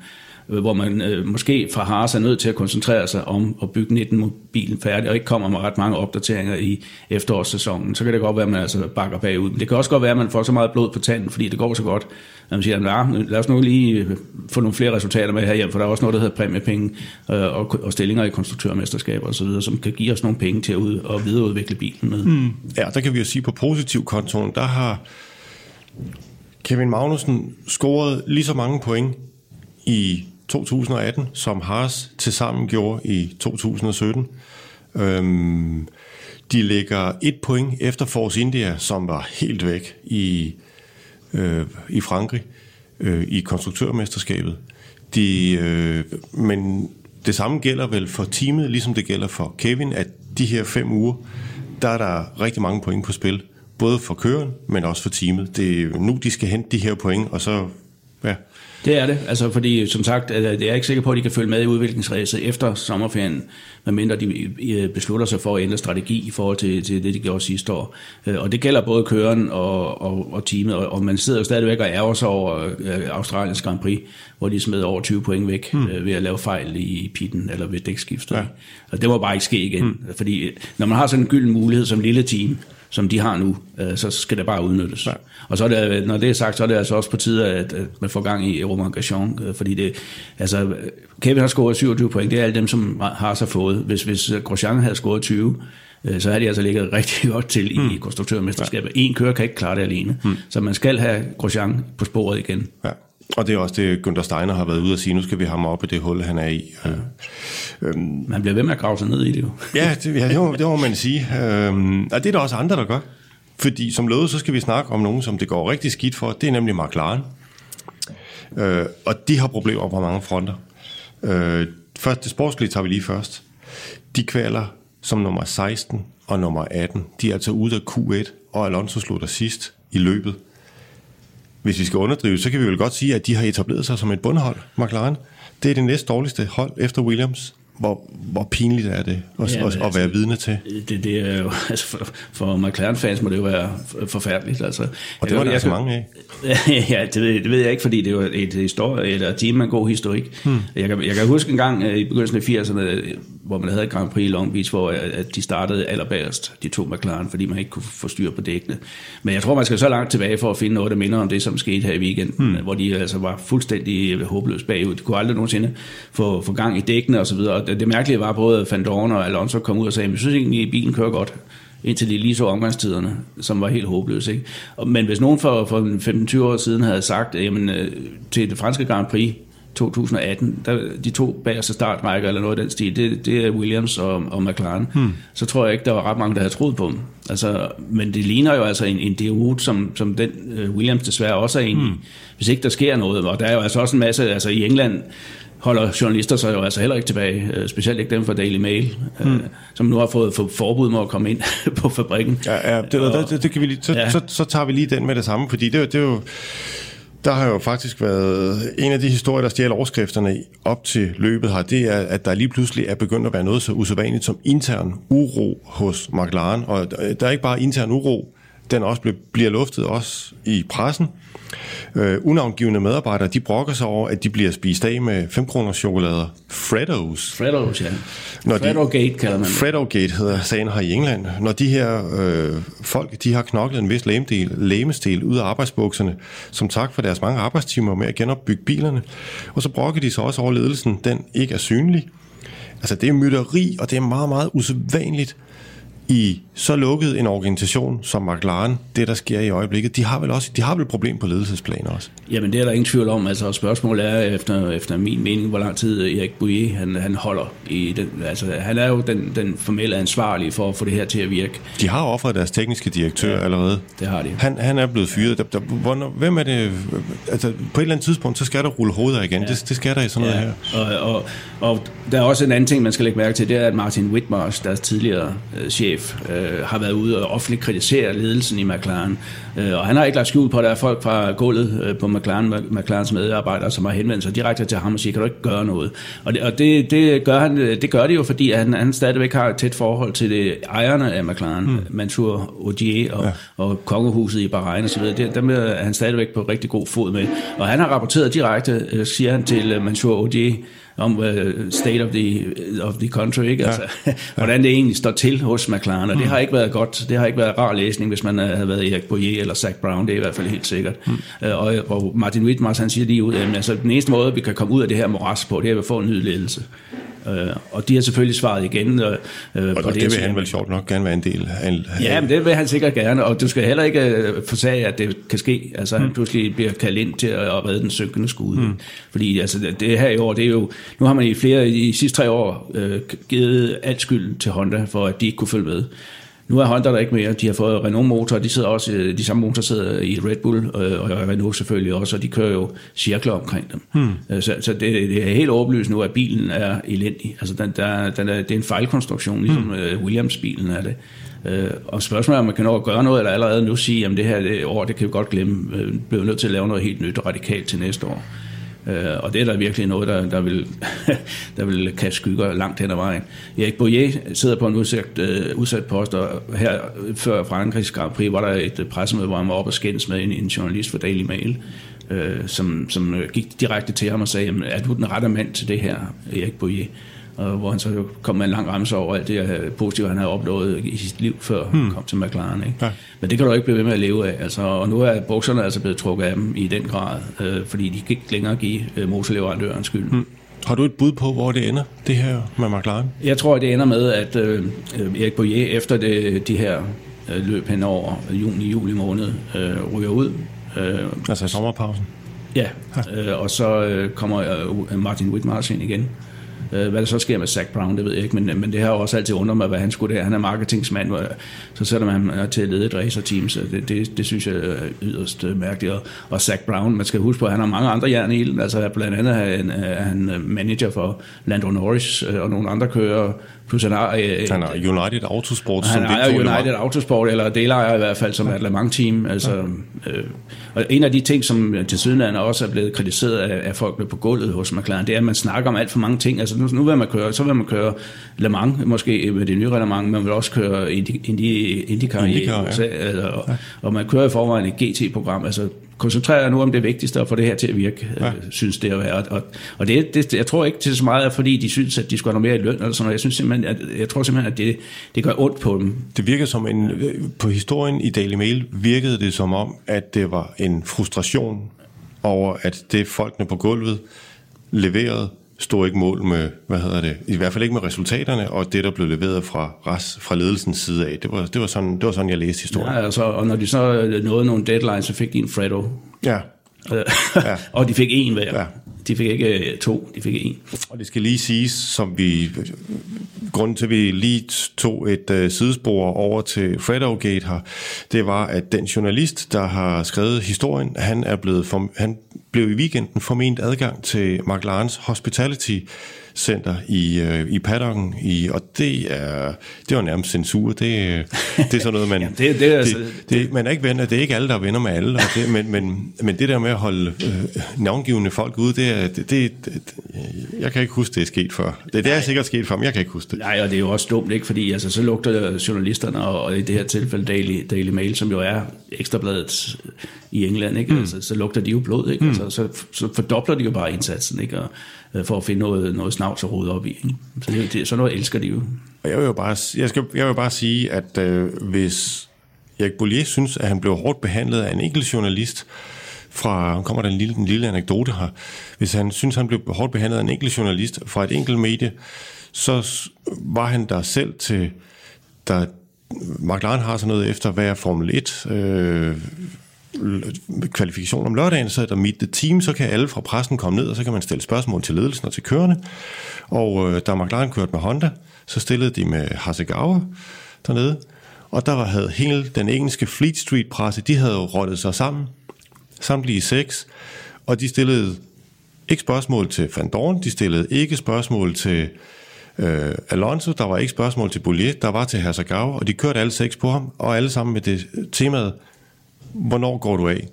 Øh, hvor man øh, måske fra Haas er nødt til at koncentrere sig om at bygge 19-mobilen færdig, og ikke kommer med ret mange opdateringer i efterårssæsonen, så kan det godt være, at man altså bakker bagud. Men det kan også godt være, at man får så meget blod på tanden, fordi det går så godt, at man siger, at ah, lad os nu lige øh, få nogle flere resultater med herhjemme, for der er også noget, der hedder præmiepenge øh, og, og stillinger i konstruktørmesterskaber osv., som kan give os nogle penge til at ud, og videreudvikle bilen med. Mm. Ja, der kan vi jo sige, på positiv kontoen, der har Kevin Magnussen scoret lige så mange point i 2018, som Haas tilsammen gjorde i 2017. Øhm, de ligger et point efter Force India, som var helt væk i, øh, i Frankrig øh, i konstruktørmesterskabet. De, øh, men det samme gælder vel for teamet, ligesom det gælder for Kevin, at de her fem uger, der er der rigtig mange point på spil. Både for køren, men også for teamet. Det er nu, de skal hente de her point, og så det er det, altså fordi som sagt, det er ikke sikker på, at de kan følge med i udviklingsræset efter sommerferien, medmindre de beslutter sig for at ændre strategi i forhold til, til det, de gjorde sidste år. Øh, og det gælder både køren og, og, og teamet, og man sidder jo stadigvæk og ærger sig over øh, Australiens Grand Prix, hvor de smed over 20 point væk hmm. ved at lave fejl i pitten eller ved dækskiftet. Ja. Og det må bare ikke ske igen, hmm. fordi når man har sådan en gylden mulighed som lille team, som de har nu, øh, så skal det bare udnyttes. Ja. Og så er det, når det er sagt, så er det altså også på tide, at, at man får gang i Romain Grosjean, øh, fordi det, altså, Kevin har scoret 27 point, det er alle dem, som har så fået. Hvis, hvis Grosjean havde scoret 20, øh, så har de altså ligget rigtig godt til i mm. konstruktørmesterskabet. En kører kan ikke klare det alene, mm. så man skal have Grosjean på sporet igen. Ja. Og det er også det, Günther Steiner har været ude at sige, nu skal vi have ham op i det hul, han er i. Ja. Øhm, man bliver ved med at grave sig ned i det jo. *laughs* ja, det, ja, det, må, det må man sige. Øhm, og det er der også andre, der gør. Fordi som lovet, så skal vi snakke om nogen, som det går rigtig skidt for. Det er nemlig McLaren. Øh, og de har problemer på mange fronter. Øh, først, det sportslige tager vi lige først. De kvaler som nummer 16 og nummer 18. De er altså ude af Q1, og Alonso slutter sidst i løbet hvis vi skal underdrive, så kan vi vel godt sige, at de har etableret sig som et bundhold, McLaren. Det er det næst dårligste hold efter Williams hvor, hvor pinligt er det at, ja, at, at altså, være vidne til? Det, det er jo, *laughs* altså for, for McLaren-fans må det jo være forfærdeligt. Altså, og det var der altså mange af. *laughs* ja, det ved, det ved jeg ikke, fordi det var et, historie, et team med en god historik. Hmm. Jeg, kan, jeg kan huske en gang øh, i begyndelsen af 80'erne, hvor man havde et Grand Prix i Long Beach, hvor øh, at de startede allerbærest, de to McLaren, fordi man ikke kunne få styr på dækkene. Men jeg tror, man skal så langt tilbage for at finde noget, der minder om det, som skete her i weekenden, hmm. hvor de altså var fuldstændig håbløst bagud. De kunne aldrig nogensinde få, få gang i dækkene osv., og det mærkelige var, at både Van Dorn og Alonso kom ud og sagde, at vi synes egentlig, at bilen kører godt indtil de lige så omgangstiderne, som var helt håbløse. Ikke? Men hvis nogen for, for 15-20 år siden havde sagt, jamen, øh, til det franske Grand Prix 2018, der, de to bagerste startrækker eller noget af den stil, det, det er Williams og, og McLaren, hmm. så tror jeg ikke, der var ret mange, der havde troet på dem. Altså, men det ligner jo altså en, en DRU, som, som den uh, Williams desværre også er en hmm. hvis ikke der sker noget. Og der er jo altså også en masse, altså i England, holder journalister sig jo altså heller ikke tilbage, øh, specielt ikke dem fra Daily Mail, mm. som nu har fået forbud mod at komme ind *laughs* på fabrikken. Ja, ja det, og, det, det kan vi lige, så, ja. så, så tager vi lige den med det samme, fordi det, det er jo der har jo faktisk været en af de historier, der stjæler overskrifterne op til løbet her, det er, at der lige pludselig er begyndt at være noget så usædvanligt som intern uro hos McLaren. Og der er ikke bare intern uro, den også bliver luftet også i pressen. Øh, unavngivende medarbejdere, de brokker sig over, at de bliver spist af med 5 kroner chokolader. Freddos. Freddos, ja. Når Fredo-gate kalder man det. Fredo-gate hedder sagen her i England. Når de her øh, folk, de har knoklet en vis læmedel, læmestil ud af arbejdsbukserne, som tak for deres mange arbejdstimer med at genopbygge bilerne. Og så brokker de sig også over ledelsen, den ikke er synlig Altså det er mytteri, og det er meget, meget usædvanligt i så lukket en organisation som McLaren, det der sker i øjeblikket, de har vel også de har vel et problem på ledelsesplan også? Jamen det er der ingen tvivl om. Altså spørgsmålet er efter, efter min mening, hvor lang tid Erik Bouillet han, han holder i den. Altså han er jo den, den formelle ansvarlige for at få det her til at virke. De har offret deres tekniske direktør ja, allerede. Det har de. Han, han er blevet fyret. Der, der, hvornår, hvem er det? Altså på et eller andet tidspunkt, så skal der rulle hovedet igen. Ja. Det, det skal der i sådan ja. noget her. Og, og, og der er også en anden ting, man skal lægge mærke til, det er, at Martin Whitmarsh, deres tidligere øh, chef, øh, har været ude og offentligt kritisere ledelsen i McLaren. Øh, og han har ikke lagt skjul på, at der er folk fra gulvet øh, på McLaren, McLarens medarbejdere, som har henvendt sig direkte til ham og siger, kan du ikke gøre noget? Og det, og det, det, gør, han, det gør det jo, fordi han, han stadigvæk har et tæt forhold til det, ejerne af McLaren, mm. Mansour Odier og, ja. og kongehuset i Bahrain osv. Det, dem er han stadigvæk på rigtig god fod med. Og han har rapporteret direkte, øh, siger han til Mansour Odier, om uh, state of the, of the country, ikke? Altså, ja. *laughs* hvordan det egentlig står til hos McLaren, og det mm. har ikke været godt, det har ikke været rar læsning, hvis man uh, havde været Erik Boyer eller Zach Brown, det er i hvert fald helt sikkert. Mm. Uh, og, og Martin Whitmars, han siger lige ud, at altså, den eneste måde, vi kan komme ud af det her moras på, det er at få en ny ledelse. Øh, og de har selvfølgelig svaret igen. Øh, øh og på det, det vil han vel sjovt nok gerne være en del af. Ja, men det vil han sikkert gerne, og du skal heller ikke øh, forsage, at det kan ske. Altså mm. han pludselig bliver kaldt ind til at redde den synkende skude. Mm. Fordi altså, det her i år, det er jo, nu har man i flere, i de sidste tre år øh, givet alt skyld til Honda, for at de ikke kunne følge med. Nu er Honda der ikke mere. De har fået Renault motor, de sidder også, øh, de samme motorer sidder i Red Bull, øh, og Renault selvfølgelig også, og de kører jo cirkler omkring dem. Hmm. Øh, så, så det, det, er helt overbevist nu, at bilen er elendig. Altså, den, der, den er, det er en fejlkonstruktion, ligesom hmm. Williams-bilen er det. og spørgsmålet er, om man kan nå at gøre noget, eller allerede nu sige, at det her det år, det kan vi godt glemme. Vi bliver nødt til at lave noget helt nyt og radikalt til næste år. Øh, og det er der virkelig noget, der, der, vil, *laughs* der vil kaste skygger langt hen ad vejen. Erik Boyer sidder på en udsat, øh, udsat post, og her før Frankrigs Grand Prix var der et øh, pressemøde, hvor han var oppe og skændes med en, en journalist for Daily Mail, øh, som, som øh, gik direkte til ham og sagde, jamen, er du den rette mand til det her, Erik Boyer? Og hvor han så kom med en lang ramse over alt det øh, positive, han havde opnået i sit liv, før hmm. han kom til McLaren. Ikke? Ja. Men det kan du ikke blive ved med at leve af. Altså, og nu er bukserne altså blevet trukket af dem i den grad, øh, fordi de kan ikke længere give øh, motorleverandøren skyld. Hmm. Har du et bud på, hvor det ender, det her med McLaren? Jeg tror, at det ender med, at øh, Erik Boyer efter det, de her øh, løb hen over juni-juli måned øh, ryger ud. Øh, altså sommerpausen? Ja, øh, og så øh, kommer øh, Martin Whitmars ind igen. Øh, hvad der så sker med Zach Brown, det ved jeg ikke, men, men det har også altid undret mig, hvad han skulle der. Han er marketingsmand, så sætter man ham til at lede et racerteam, så det, det, det synes jeg er yderst øh, mærkeligt. Og, og Zach Brown, man skal huske på, at han har mange andre jern i altså blandt andet er han, øh, han øh, manager for Lando Norris og nogle andre kører, Plus han har... Øh, han har United Autosport. Han har United Autosport, eller delejer i hvert fald, som ja. et Le Mans team. Altså, ja. øh, og en af de ting, som til syden også er blevet kritiseret af, af folk på gulvet hos McLaren, det er, at man snakker om alt for mange ting. Altså nu, nu vil man køre, så vil man køre Le Mans, måske med det nye Le Mans, man vil også køre Indy, Indy, IndyCar, IndyCar ja. altså, og, ja. og man kører i forvejen et GT-program. Altså koncentrerer jer nu om det vigtigste og få det her til at virke, ja. øh, synes det at være. Og, og det, det, jeg tror ikke til så meget, fordi de synes, at de skulle have noget mere i løn eller sådan noget. Jeg, synes simpelthen, at, jeg tror simpelthen, at det, det gør ondt på dem. Det virker som en, på historien i Daily Mail virkede det som om, at det var en frustration over, at det folkene på gulvet leverede, stod ikke mål med, hvad hedder det, i hvert fald ikke med resultaterne, og det, der blev leveret fra, fra ledelsens side af. Det var, det var, sådan, det var sådan, jeg læste historien. Ja, altså, og når de så nåede nogle deadlines, så fik de en Fredo. Ja. *laughs* ja. og de fik en hver. Ja. De fik ikke øh, to, de fik en. Og det skal lige siges, som vi, grunden til, at vi lige tog et uh, sidespor over til Fredo-gate her, det var, at den journalist, der har skrevet historien, han er blevet, form- han blev i weekenden forment adgang til McLarens Hospitality center i, øh, i paddocken, i, og det er, det var nærmest censur. Det, det er sådan noget, man... *laughs* Jamen, det, det, er altså, det, det, man er ikke venner, det er ikke alle, der er venner med alle, og det, men, men, men det der med at holde øh, navngivende folk ude, det er, det, det, det, jeg kan ikke huske, det er sket før. Det, det er sikkert sket før, men jeg kan ikke huske det. Nej, og det er jo også dumt, ikke? Fordi altså, så lugter journalisterne, og, og i det her tilfælde Daily, Daily Mail, som jo er ekstrabladet i England, ikke? Mm. Altså, så lugter de jo blod, ikke? Mm. Altså, så, så fordobler de jo bare indsatsen, ikke? Og, øh, Øh, for at finde noget, noget snavs at rode op i. Ikke? Så det, det, sådan noget elsker de jo. Og jeg vil jo bare, jeg skal, jeg vil bare sige, at øh, hvis Erik Bollier synes, at han blev hårdt behandlet af en enkelt journalist, fra, kommer der en lille, en lille anekdote her, hvis han synes, han blev hårdt behandlet af en enkelt journalist fra et enkelt medie, så var han der selv til, der McLaren har sådan noget efter hver Formel 1 øh, kvalifikation om lørdagen, så er der Meet the Team, så kan alle fra pressen komme ned, og så kan man stille spørgsmål til ledelsen og til kørende. Og øh, da McLaren kørte med Honda, så stillede de med Hasegawa dernede, og der havde hele den engelske Fleet Street-presse, de havde rottet sig sammen, samtlige seks, og de stillede ikke spørgsmål til Van Dorn, de stillede ikke spørgsmål til øh, Alonso, der var ikke spørgsmål til Boulier, der var til Hasegawa, og de kørte alle seks på ham, og alle sammen med det temaet, hvornår går du af?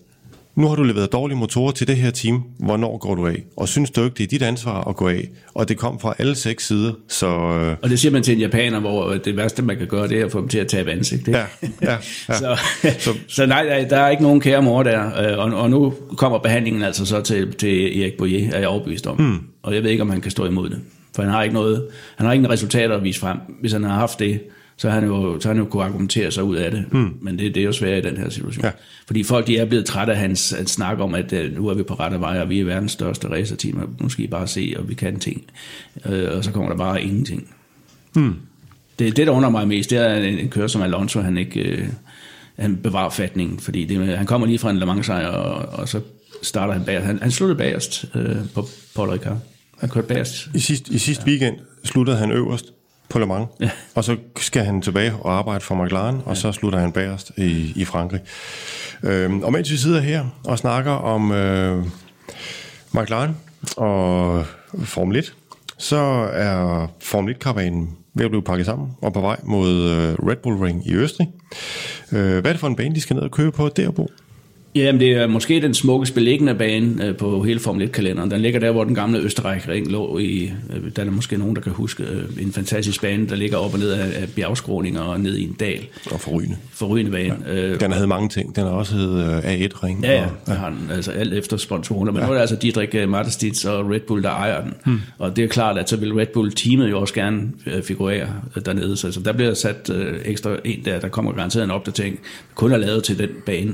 Nu har du leveret dårlige motorer til det her team. Hvornår går du af? Og synes du ikke, det er dit ansvar at gå af? Og det kom fra alle seks sider. Så, øh... Og det siger man til en japaner, hvor det værste, man kan gøre, det er at få dem til at tabe ansigt. Ikke? Ja, ja, *laughs* ja. så, så, så nej, der er ikke nogen kære mor der. Øh, og, og nu kommer behandlingen altså så til, til Erik Boyer, er jeg overbevist om. Hmm. Og jeg ved ikke, om han kan stå imod det. For han har ikke noget, han har ingen resultater at vise frem. Hvis han har haft det, så har han jo, så han jo kunne argumentere sig ud af det. Mm. Men det, det er jo svært i den her situation. Ja. Fordi folk de er blevet trætte af hans at snak om, at uh, nu er vi på rette vej, og vi er verdens største racerteam, og nu skal I bare se, og vi kan ting. Uh, og så kommer der bare ingenting. Mm. Det, det, der under mig mest, det er en, en kører som Alonso, han ikke uh, han bevarer fatningen, fordi det, han kommer lige fra en Le Mans sejr, og, og så starter han bag. Han, han sluttede bagerst uh, på Paul Ricard. Han kørte bagerst. I sidste, i sidste ja. weekend sluttede han øverst på Le Mans, ja. og så skal han tilbage og arbejde for McLaren, og ja. så slutter han bagerst i, i Frankrig. Øhm, og mens vi sidder her og snakker om øh, McLaren og Formel 1, så er Formel 1-karavanen ved at blive pakket sammen og på vej mod øh, Red Bull Ring i Østrig. Øh, hvad er det for en bane, de skal ned og køre på der, Bo? Jamen, det er måske den smukkest beliggende bane øh, på hele Formel 1-kalenderen. Den ligger der, hvor den gamle Østerreich-ring lå i. Øh, der er måske nogen, der kan huske øh, en fantastisk bane, der ligger op og ned af bjergskråninger og ned i en dal. Og forrygende. Forrygende bane. Ja. Den havde mange ting. Den har også hed A1-ring. Ja, ja. Og, ja. har den, altså alt efter sponsorerne. Men ja. nu er det altså Didrik Martestitz og Red Bull, der ejer den. Hmm. Og det er klart, at så vil Red Bull-teamet jo også gerne figurere dernede. Så altså, der bliver sat ekstra en der. Der kommer garanteret en opdatering, kun er lavet til den bane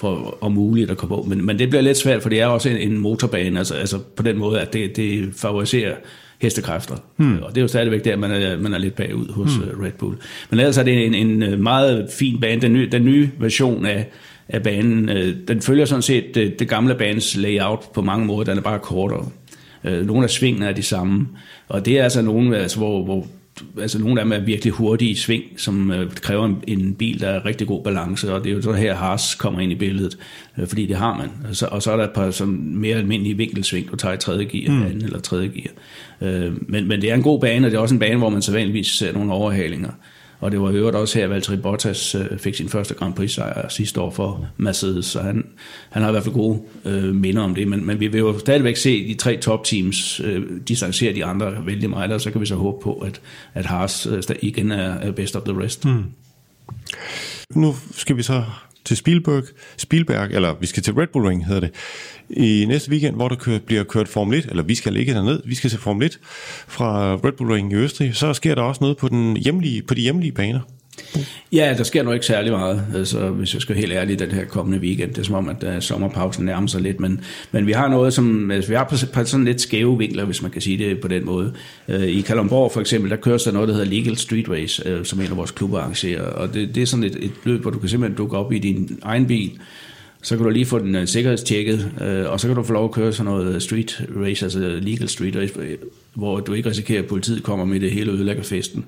for om muligt at komme på. Men, men det bliver lidt svært, for det er også en, en motorbane, altså, altså på den måde, at det, det favoriserer hestekræfter. Hmm. Og det er jo stadigvæk der, man er, man er lidt bagud hos hmm. Red Bull. Men ellers er det en, en øh, meget fin bane. Den nye, den nye version af, af banen, øh, den følger sådan set det, det gamle banes layout på mange måder. Den er bare kortere. Nogle af svingene er de samme. Og det er altså nogle, altså, hvor, hvor altså nogle af dem er virkelig hurtige i sving, som øh, kræver en, en bil, der er rigtig god balance, og det er jo så her Haas kommer ind i billedet, øh, fordi det har man. Og så, og så er der et par som mere almindelige vinkelsving, du tager i tredje gear, mm. anden eller tredje gear. Øh, men, men det er en god bane, og det er også en bane, hvor man så vanligvis ser nogle overhalinger. Og det var øvrigt også her, at Valtteri Bottas øh, fik sin første Grand Prix sejr sidste år for Mercedes, så han, han har i hvert fald gode øh, minder om det. Men, men vi vil jo stadigvæk se de tre top-teams øh, distancere de andre vældig meget, og så kan vi så håbe på, at, at Haas øh, igen er, er best of the rest. Mm. Nu skal vi så til Spielberg, Spielberg, eller vi skal til Red Bull Ring, hedder det, i næste weekend, hvor der kører, bliver kørt Formel 1, eller vi skal ligge derned, vi skal til Formel 1 fra Red Bull Ring i Østrig, så sker der også noget på, den hjemlige, på de hjemlige baner. Ja, der sker nok ikke særlig meget, altså, hvis jeg skal helt ærlig, den her kommende weekend. Det er som om, at uh, sommerpausen nærmer sig lidt, men, men vi har noget, som altså, vi har på, på sådan lidt skæve vinkler, hvis man kan sige det på den måde. Uh, I Kalundborg for eksempel, der køres der noget, der hedder Legal Street Race, uh, øh, som en af vores klubber arrangerer, og det, det er sådan et, et løb, hvor du kan simpelthen dukke op i din egen bil, så kan du lige få den uh, sikkerhedstjekket, uh, og så kan du få lov at køre sådan noget street race, altså legal street race, hvor du ikke risikerer, at politiet kommer med det hele og ødelægger festen.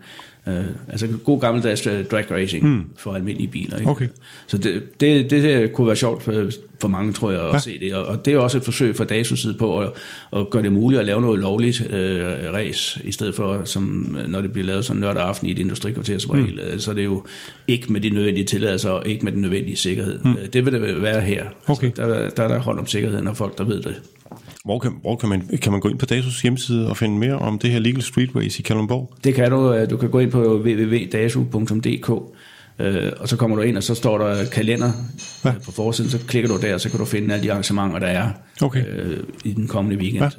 Uh, altså god gammeldags uh, drag racing mm. for almindelige biler. Ikke? Okay. Så det, det, det kunne være sjovt for, for mange, tror jeg, at ja. se det. Og, og det er også et forsøg fra DASUs side på at, at gøre det muligt at lave noget lovligt uh, race, i stedet for, som når det bliver lavet sådan lørdag aften i et industrikvarter som regel, mm. så er det jo ikke med de nødvendige tilladelser og ikke med den nødvendige sikkerhed. Mm. Det vil det være her. Okay. Altså, der, der er der hold om sikkerheden, og folk, der ved det. Hvor kan, hvor kan, man, kan man gå ind på DASUs hjemmeside og finde mere om det her Legal Street Race i Kalundborg? Det kan du. Øh, du kan gå ind på www.dasu.dk øh, og så kommer du ind, og så står der kalender ja. på forsiden, så klikker du der, og så kan du finde alle de arrangementer, der er okay. øh, i den kommende weekend. Ja.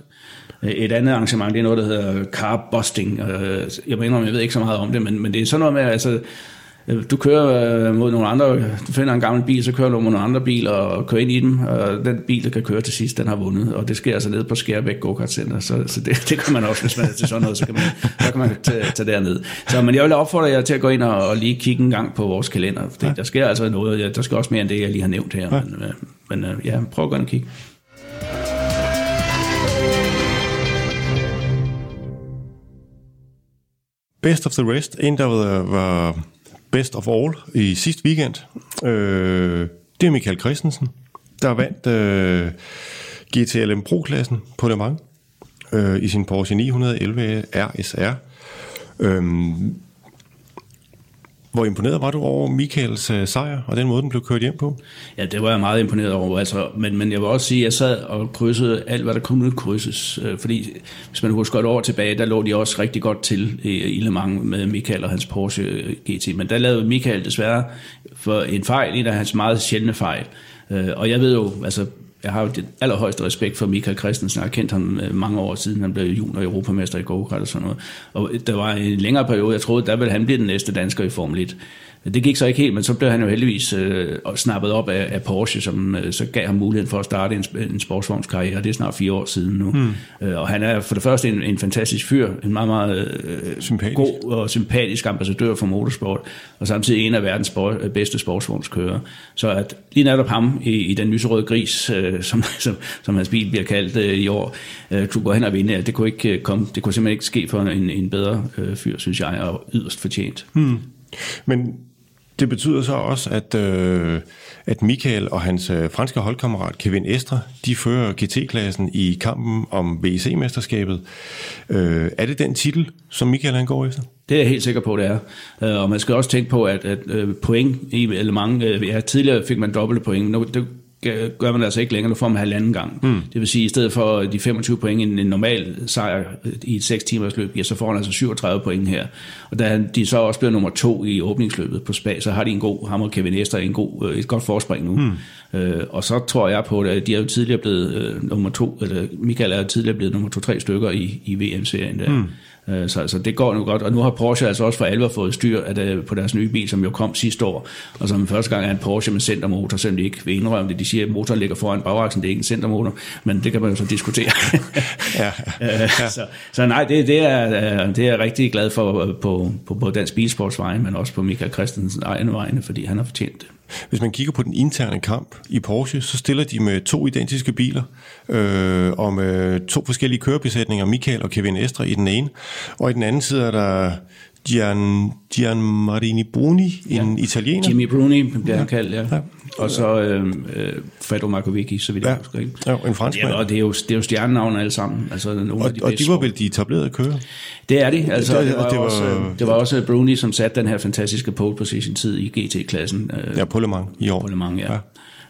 Et andet arrangement, det er noget, der hedder car busting. Jeg mener, jeg ved ikke så meget om det, men, men det er sådan noget med, altså, Øh, du kører øh, mod nogle andre, du finder en gammel bil, så kører du mod nogle andre biler og kører ind i dem, og den bil, der kan køre til sidst, den har vundet, og det sker altså nede på Skærbæk Go-Kart Center, så, så det, det kan man også, hvis man er til sådan noget, så kan man, så kan man tage, tage derned. Så men jeg vil opfordre jer til at gå ind og, og lige kigge en gang på vores kalender, for ja. der sker altså noget, ja, der skal også mere end det, jeg lige har nævnt her, ja. men, øh, men ja, prøv at gå ind og kigge. Best of the rest, en der var Best of All i sidste weekend. Øh, det er Michael Christensen, der vandt øh, GTLM Pro-klassen på Le Mans øh, i sin Porsche 911 RSR. Øh, hvor imponeret var du over Michaels øh, sejr og den måde, den blev kørt hjem på? Ja, det var jeg meget imponeret over. Altså, men, men jeg vil også sige, at jeg sad og krydsede alt, hvad der kunne krydses. Øh, fordi hvis man husker et år tilbage, der lå de også rigtig godt til i, i Le Mans med Michael og hans Porsche øh, GT. Men der lavede Michael desværre for en fejl, en af hans meget sjældne fejl. Øh, og jeg ved jo, altså jeg har jo det allerhøjeste respekt for Michael Christensen. Jeg har kendt ham øh, mange år siden. Han blev junior europamester i go og sådan noget. Og der var en længere periode, jeg troede, der ville han blive den næste dansker i Formel 1. Det gik så ikke helt, men så blev han jo heldigvis øh, snappet op af, af Porsche, som øh, så gav ham muligheden for at starte en, en sportsvognskarriere. Det er snart fire år siden nu. Hmm. Øh, og han er for det første en, en fantastisk fyr, en meget, meget øh, god og sympatisk ambassadør for motorsport, og samtidig en af verdens sport, bedste sportsvognskører. Så at lige netop ham i, i den lyserøde gris, øh, som, som, som hans bil bliver kaldt øh, i år, øh, kunne gå hen og vinde, det kunne, ikke komme, det kunne simpelthen ikke ske for en, en bedre øh, fyr, synes jeg, og yderst fortjent. Hmm. Men det betyder så også, at, øh, at Michael og hans øh, franske holdkammerat Kevin Estre, de fører GT-klassen i kampen om VEC-mesterskabet. Øh, er det den titel, som Michael han går efter? Det er jeg helt sikker på, det er. Øh, og man skal også tænke på, at, at øh, point i eller mange, øh, ja, tidligere fik man dobbelte point. Nu, det gør man altså ikke længere, nu får man halvanden gang. Mm. Det vil sige, at i stedet for de 25 point i en normal sejr i et 6 timers løb, ja, så får han altså 37 point her. Og da de så også bliver nummer to i åbningsløbet på Spa, så har de en god, ham og Kevin Ester, en god, et godt forspring nu. Mm. Øh, og så tror jeg på, at de er jo tidligere blevet øh, nummer to, eller Michael er jo tidligere blevet nummer to-tre stykker i, i VM-serien der. Mm. Øh, så altså, det går nu godt, og nu har Porsche altså også for alvor fået styr af det, på deres nye bil, som jo kom sidste år, og som første gang er en Porsche med centermotor, selvom de ikke vil indrømme det. De siger, at motoren ligger foran bagaksen, det er ikke en centermotor, men det kan man jo så diskutere. *laughs* ja, *laughs* ja. så, så nej, det, det, er, det er jeg rigtig glad for på, på, på dansk bilsports vegne, men også på Michael Christensens egen vegne, fordi han har fortjent det. Hvis man kigger på den interne kamp i Porsche, så stiller de med to identiske biler, øh, og med to forskellige kørebesætninger, Michael og Kevin Estre i den ene, og i den anden side er der Gian, Gian Marini Bruni, en ja. italiener. Jimmy Bruni bliver han kaldt, ja. ja. Og så øh, øh, Fado Markovici, så vidt jeg ja. husker. Ja, en fransk ja, og det er jo, det er jo stjernenavne alle sammen. Altså, nogle og, af de og de var vel de etablerede kører? Det er de. Altså, det, det, var, det, var, også, det var også Bruni, som satte den her fantastiske pole position tid i GT-klassen. Øh, ja, på Le Mans i år. På Le Mans, ja. ja.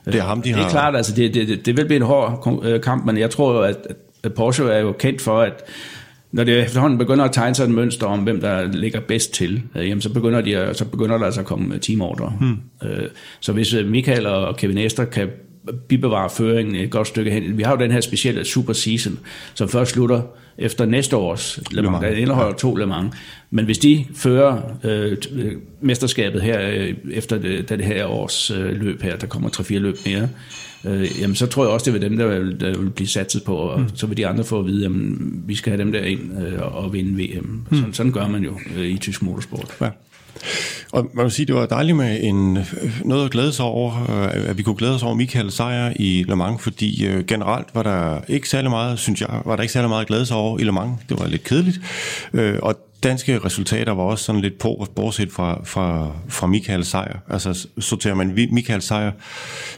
Det er ham, de har... Det er klart, altså, det, det, det, det vil blive en hård øh, kamp, men jeg tror, at, at Porsche er jo kendt for, at når det efterhånden begynder at tegne sig et mønster om, hvem der ligger bedst til, øh, jamen, så, begynder de, så begynder der altså at komme teamordre. Hmm. Øh, så hvis øh, Michael og Kevin Ester kan bibevare føringen et godt stykke hen. Vi har jo den her specielle super season, som først slutter efter næste års Le Mans. Der indeholder to Le Mans. Men hvis de fører øh, mesterskabet her øh, efter det, det her års øh, løb her, der kommer 3-4 løb mere, øh, jamen så tror jeg også, det vil dem, der vil, der vil blive satset på, og mm. så vil de andre få at vide, at vi skal have dem der ind øh, og vinde VM. Mm. Sådan, sådan gør man jo øh, i tysk motorsport. Ja. Og man vil sige, det var dejligt med en, noget at glæde sig over, øh, at vi kunne glæde os over Michael sejr i Le Mans, fordi øh, generelt var der ikke særlig meget, synes jeg, var der ikke særlig meget at glæde sig over i Le Mans. Det var lidt kedeligt. Øh, og danske resultater var også sådan lidt på, bortset fra, fra, fra Michael sejr. Altså sorterer man Michael sejr,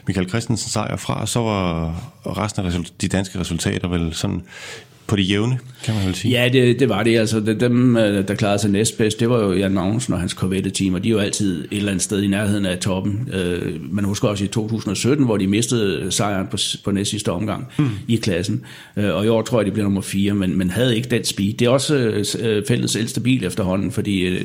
Michael Christensen sejr fra, så var resten af de danske resultater vel sådan på det jævne, kan man vel sige. Ja, det, det var det. Altså, dem, øh, der klarede sig næstbedst, det var jo Jan Magnussen og hans Corvette-team, og de er jo altid et eller andet sted i nærheden af toppen. Øh, man husker også i 2017, hvor de mistede sejren på, på næst sidste omgang hmm. i klassen. Øh, og i år tror jeg, de bliver nummer 4, men, men havde ikke den speed. Det er også fældets ældste bil efterhånden, fordi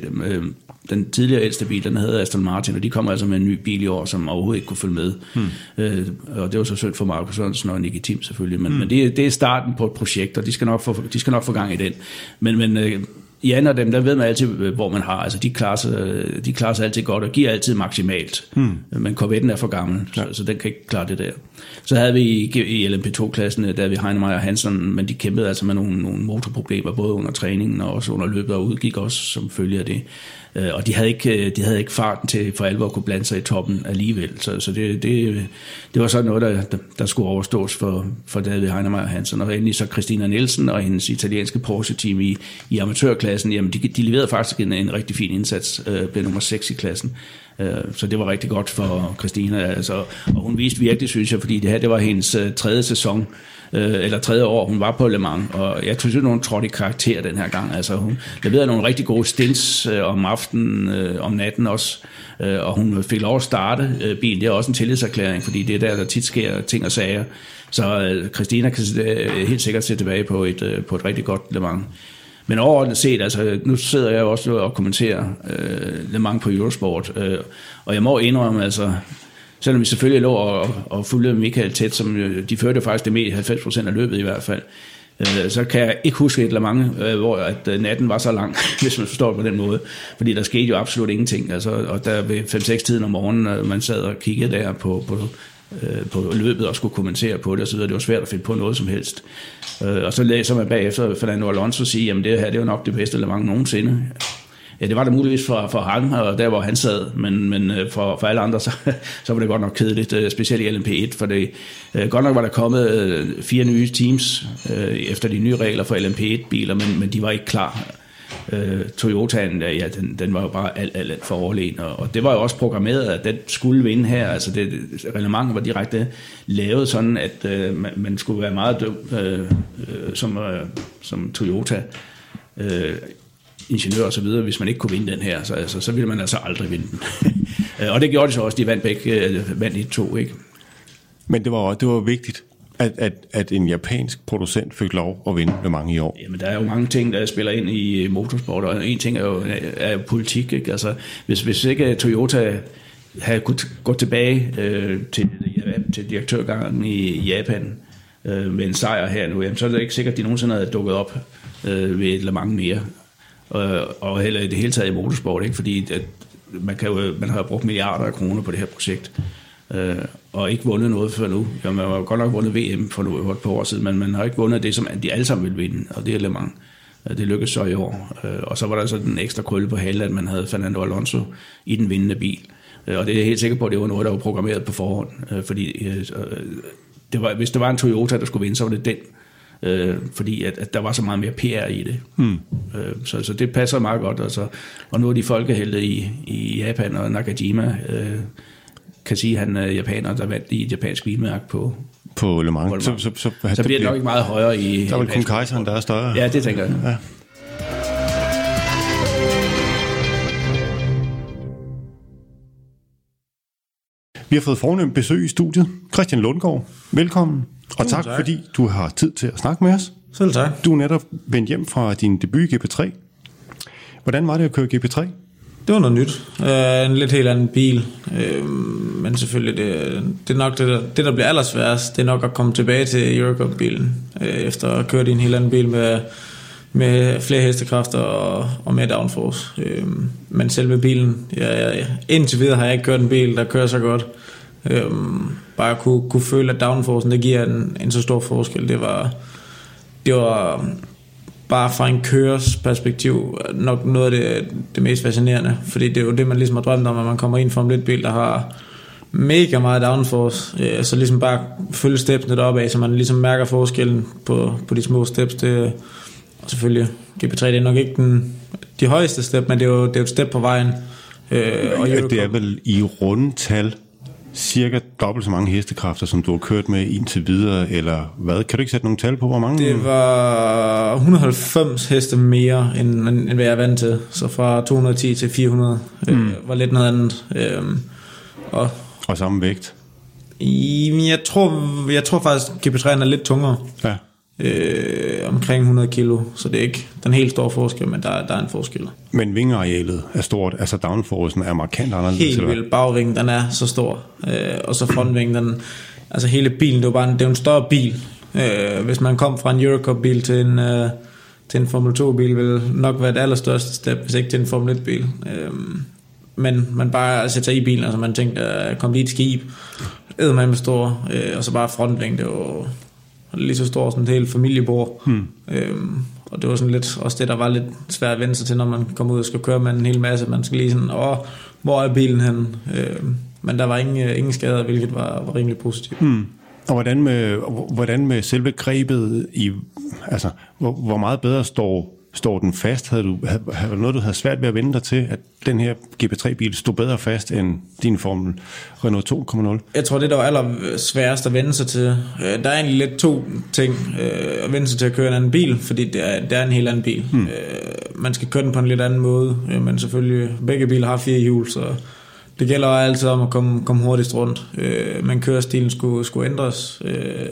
den tidligere ældste bil, den havde Aston Martin, og de kommer altså med en ny bil i år, som overhovedet ikke kunne følge med. Hmm. Øh, og det var så synd for Markus Sørensen og Nicky Tim selvfølgelig, men, hmm. men det, det er starten på et projekt, og de skal nok få, de skal nok få gang i den. Men, men øh, Jan og dem, der ved man altid, hvor man har. Altså, de klarer sig, de klarer sig altid godt og giver altid maksimalt. Mm. Men Corvetten er for gammel, ja. så, så den kan ikke klare det der. Så havde vi i, i LMP2-klassen, der vi Heinemeier og Hansen, men de kæmpede altså med nogle, nogle motorproblemer, både under træningen og også under løbet, og udgik også som følge af det. Øh, og de havde, ikke, øh, de havde ikke farten til for alvor at kunne blande sig i toppen alligevel. Så, så det, det, det var sådan noget, der, der, der skulle overstås for, for David Heinemeier Hansen. Og endelig så Christina Nielsen og hendes italienske Porsche-team i, i amatørklassen, jamen de, de leverede faktisk en, en rigtig fin indsats, øh, blev nummer 6 i klassen. Øh, så det var rigtig godt for Christina. Altså, og hun viste virkelig, synes jeg, fordi det her det var hendes øh, tredje sæson, øh, eller tredje år, hun var på Le Mans, og jeg synes, at hun trådte i karakter den her gang. Altså, hun leverede nogle rigtig gode stints øh, om aftenen, øh, om natten også, øh, og hun fik lov at starte øh, bilen. Det er også en tillidserklæring, fordi det er der, der tit sker ting og sager. Så øh, Christina kan øh, helt sikkert se tilbage på et, øh, på et rigtig godt Le Mans. Men overordnet set, altså nu sidder jeg også og kommenterer øh, Le Mans på Eurosport, øh, og jeg må indrømme, altså selvom vi selvfølgelig lå og, og fulgte Michael tæt, som øh, de førte faktisk det med 90% af løbet i hvert fald, øh, så kan jeg ikke huske et eller mange, øh, hvor at øh, natten var så lang, *laughs* hvis man forstår det på den måde. Fordi der skete jo absolut ingenting. Altså, og der ved 5-6 tiden om morgenen, øh, man sad og kiggede der på, på, på løbet og skulle kommentere på det, og så videre. det var svært at finde på noget som helst. Og så læser man bagefter Fernando Alonso sige, jamen det her det er jo nok det bedste eller mange nogensinde. Ja, det var det muligvis for, for ham, og der hvor han sad, men, men øh, for, for alle andre, *laughs* så, så var det godt nok kedeligt, øh, specielt i LMP1, for det, øh, godt nok var der kommet fire nye teams efter de nye regler for LMP1-biler, men, men de var ikke klar. Toyotaen, ja, den, den var jo bare alt, alt, alt for overlegen, og, og det var jo også programmeret, at den skulle vinde her, altså det, reglementet var direkte lavet sådan, at øh, man, man skulle være meget død øh, øh, som, øh, som Toyota. Øh, ingeniør og så videre, hvis man ikke kunne vinde den her, så, altså, så ville man altså aldrig vinde den. *laughs* og det gjorde de så også, de vandt begge, øh, vandt i to, ikke? Men det var, det var vigtigt, at, at, at en japansk producent fik lov at vinde med mange i år? Jamen, der er jo mange ting, der spiller ind i motorsport, og en ting er jo, er politik. Ikke? Altså, hvis, hvis ikke Toyota havde kunnet gå tilbage øh, til, til direktørgangen i Japan øh, med en sejr her nu, jamen, så er det ikke sikkert, at de nogensinde havde dukket op øh, ved et eller mange mere og, og heller i det hele taget i motorsport, ikke? fordi at man, kan jo, man har brugt milliarder af kroner på det her projekt, øh, og ikke vundet noget før nu. Ja, man har godt nok vundet VM for nu, et par år siden, men man har ikke vundet det, som de alle sammen vil vinde, og det er Le Mans. Øh, det lykkedes så i år. Øh, og så var der så den ekstra krølle på halen, at man havde Fernando Alonso i den vindende bil. Og det er jeg helt sikker på, at det var noget, der var programmeret på forhånd. Fordi det var, hvis det var en Toyota, der skulle vinde, så var det den, øh, fordi at, at der var så meget mere PR i det. Mm. Øh, så, så det passer meget godt. Altså. Og nu er de folkehelte i, i Japan, og Nakajima øh, kan sige, at han er japaner, der vandt i et japansk bilmærke på, på Le Mans. På Le Mans. Så, så, så, så bliver det nok ikke meget højere i... Der er vel kun kejseren, der er større. Ja, det tænker jeg. Ja. Vi har fået fornemt besøg i studiet. Christian Lundgaard, velkommen. Og tak, tak, fordi du har tid til at snakke med os. Selv tak. Du er netop vendt hjem fra din debut i GP3. Hvordan var det at køre GP3? Det var noget nyt. Uh, en lidt helt anden bil. Uh, men selvfølgelig, det, det er nok det der, det, der bliver allersværest, det er nok at komme tilbage til Eurocup-bilen, uh, efter at køre i en helt anden bil med, med flere hestekræfter og, og mere downforce. Uh, men selve bilen, ja, ja, indtil videre har jeg ikke kørt en bil, der kører så godt. Øhm, bare kunne, kunne føle, at downforcen, det giver en, en så stor forskel. Det var, det var bare fra en kørers perspektiv nok noget af det, det mest fascinerende. Fordi det er jo det, man ligesom har drømt om, at man kommer ind fra en lidt bil, der har mega meget downforce. Øh, så ligesom bare følge stepsene deroppe af, så man ligesom mærker forskellen på, på de små steps. Det, og selvfølgelig, GP3 det er nok ikke den, de højeste step, men det er jo, det er jo et step på vejen. Øh, og det er vel i rundtal cirka dobbelt så mange hestekræfter, som du har kørt med indtil videre, eller hvad? Kan du ikke sætte nogle tal på, hvor mange? Det var 190 heste mere, end, end hvad jeg er vant til. Så fra 210 til 400 øh, mm. øh, var lidt noget andet. Øh, og, og samme vægt? I, jeg tror, jeg tror faktisk, at GP3'en er lidt tungere. Ja øh, omkring 100 kilo, så det er ikke den helt store forskel, men der, der er en forskel. Men vingearealet er stort, altså downforcen er markant anderledes? Helt vildt, bagvingen den er så stor, øh, og så frontvingen, den, altså hele bilen, det er jo bare en, det er en større bil. Øh, hvis man kom fra en Eurocup-bil til en, øh, til en Formel 2-bil vil nok være det allerstørste step, hvis ikke til en Formel 1-bil. Øhm, men man bare sætter sig i bilen, altså man tænkte at komme lige et skib, æder man med stor, øh, og så bare frontlængde, og lige så stor som et helt familiebord. Hmm. Øhm, og det var sådan lidt også det, der var lidt svært at vende sig til, når man kom ud og skal køre med en hel masse. Man skal lige sådan, åh, hvor er bilen hen? Øhm, men der var ingen, ingen skader, hvilket var, var rimelig positivt. Hmm. Og hvordan med, hvordan med selve grebet i, altså, hvor, hvor meget bedre står, står den fast? Havde du, havde, noget, du havde svært ved at vende dig til, at den her GP3-bil stod bedre fast end din Formel Renault 2.0? Jeg tror, det der var aller sværest at vende sig til. Øh, der er egentlig lidt to ting. Øh, at vende sig til at køre en anden bil, fordi det er, det er en helt anden bil. Hmm. Man skal køre den på en lidt anden måde, men selvfølgelig, begge biler har fire hjul, så det gælder altid om at komme, komme hurtigst rundt. Øh, men kørestilen skulle, skulle ændres. Øh,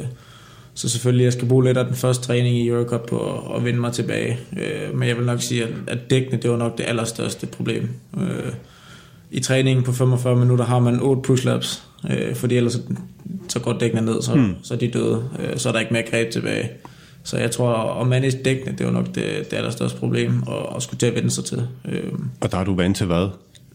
så selvfølgelig, jeg skal bruge lidt af den første træning i Eurocup på at, at vende mig tilbage. Øh, men jeg vil nok sige, at, at dækkene, det var nok det allerstørste problem. Øh, I træningen på 45 minutter har man 8 pushlaps, øh, fordi ellers så, så går dækkene ned, så, hmm. så er de døde. Øh, så er der ikke mere greb tilbage. Så jeg tror, at manage dækkene, det var nok det, det allerstørste problem, at, at skulle til at vende sig til. Øh. Og der er du vant til hvad?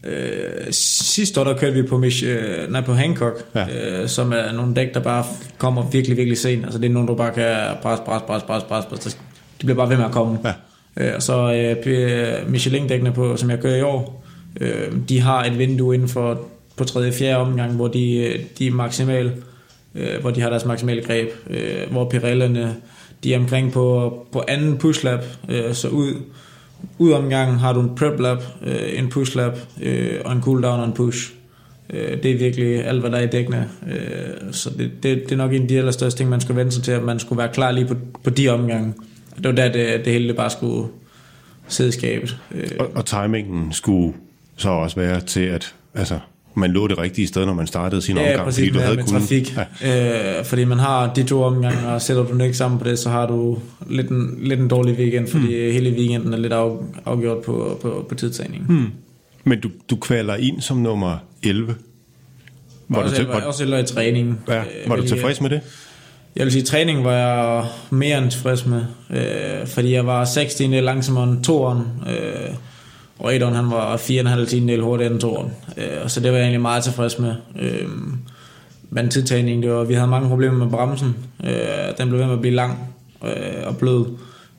Øh, sidste år der kørte vi på, Mich, øh, nej, på Hancock, ja. øh, som er nogle dæk, der bare kommer virkelig, virkelig sent. Altså det er nogle, du bare kan pres, pres, pres, pres, pres, pres. De bliver bare ved med at komme. Ja. Øh, og så øh, Michelin-dækkene, på, som jeg kører i år, øh, de har et vindue inden for på 3. og 4. omgang, hvor de, de er maksimale, øh, hvor de har deres maksimale greb, øh, hvor Pirellerne, de er omkring på, på anden pushlap, øh, så ud ud om gangen har du en prep lap, øh, en push lap, øh, og en cooldown og en push. Øh, det er virkelig alt, hvad der er i dækkene. Øh, så det, det, det er nok en af de allerstørste ting, man skal vende sig til, at man skulle være klar lige på, på de omgange. Det var der, det, det hele det bare skulle sidde i skabet. Øh. Og, og timingen skulle så også være til, at altså, man lå det rigtige sted, når man startede sin ja, omgang. Præcis, fordi du med, havde med kun... trafik. Ja. Øh, fordi man har de to omgange, og sætter du den ikke sammen på det, så har du lidt en, lidt en dårlig weekend, fordi mm. hele weekenden er lidt af, afgjort på, på, på tidstagningen. Mm. Men du, du kvaler ind som nummer 11. Var også, du til, var, også eller i træningen. Ja, var du øh, tilfreds med det? Jeg vil sige, at træning var jeg mere end tilfreds med, øh, fordi jeg var 16 langsommere end toeren. Øh, og Edon, han var 4,5 tiendel hurtigere end toren. Øh, så det var jeg egentlig meget tilfreds med. Øh, men tidtagningen, det var, vi havde mange problemer med bremsen. Øh, den blev ved med at blive lang øh, og blød.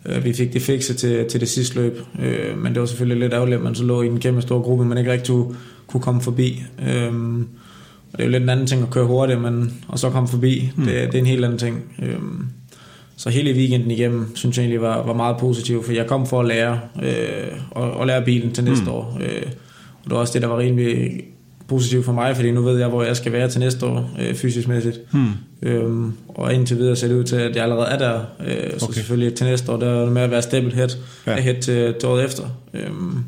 Øh, vi fik det fikset til, til det sidste løb, øh, men det var selvfølgelig lidt ærgerligt, at man så lå i en kæmpe stor gruppe, man ikke rigtig kunne komme forbi. Øh, og det er jo lidt en anden ting at køre hurtigt, men, og så komme forbi. Mm. Det, det er en helt anden ting. Øh, så hele weekenden igennem, synes jeg egentlig var, var meget positiv, for jeg kom for at lære, øh, og, og lære bilen til næste mm. år. Øh, og det var også det, der var rimelig positivt for mig, fordi nu ved jeg, hvor jeg skal være til næste år, øh, fysisk mæssigt. Mm. Øhm, og indtil videre ser det ud til, at jeg allerede er der. Øh, så okay. selvfølgelig til næste år, der er det med at være stable head, ja. head til, til året efter. Øhm,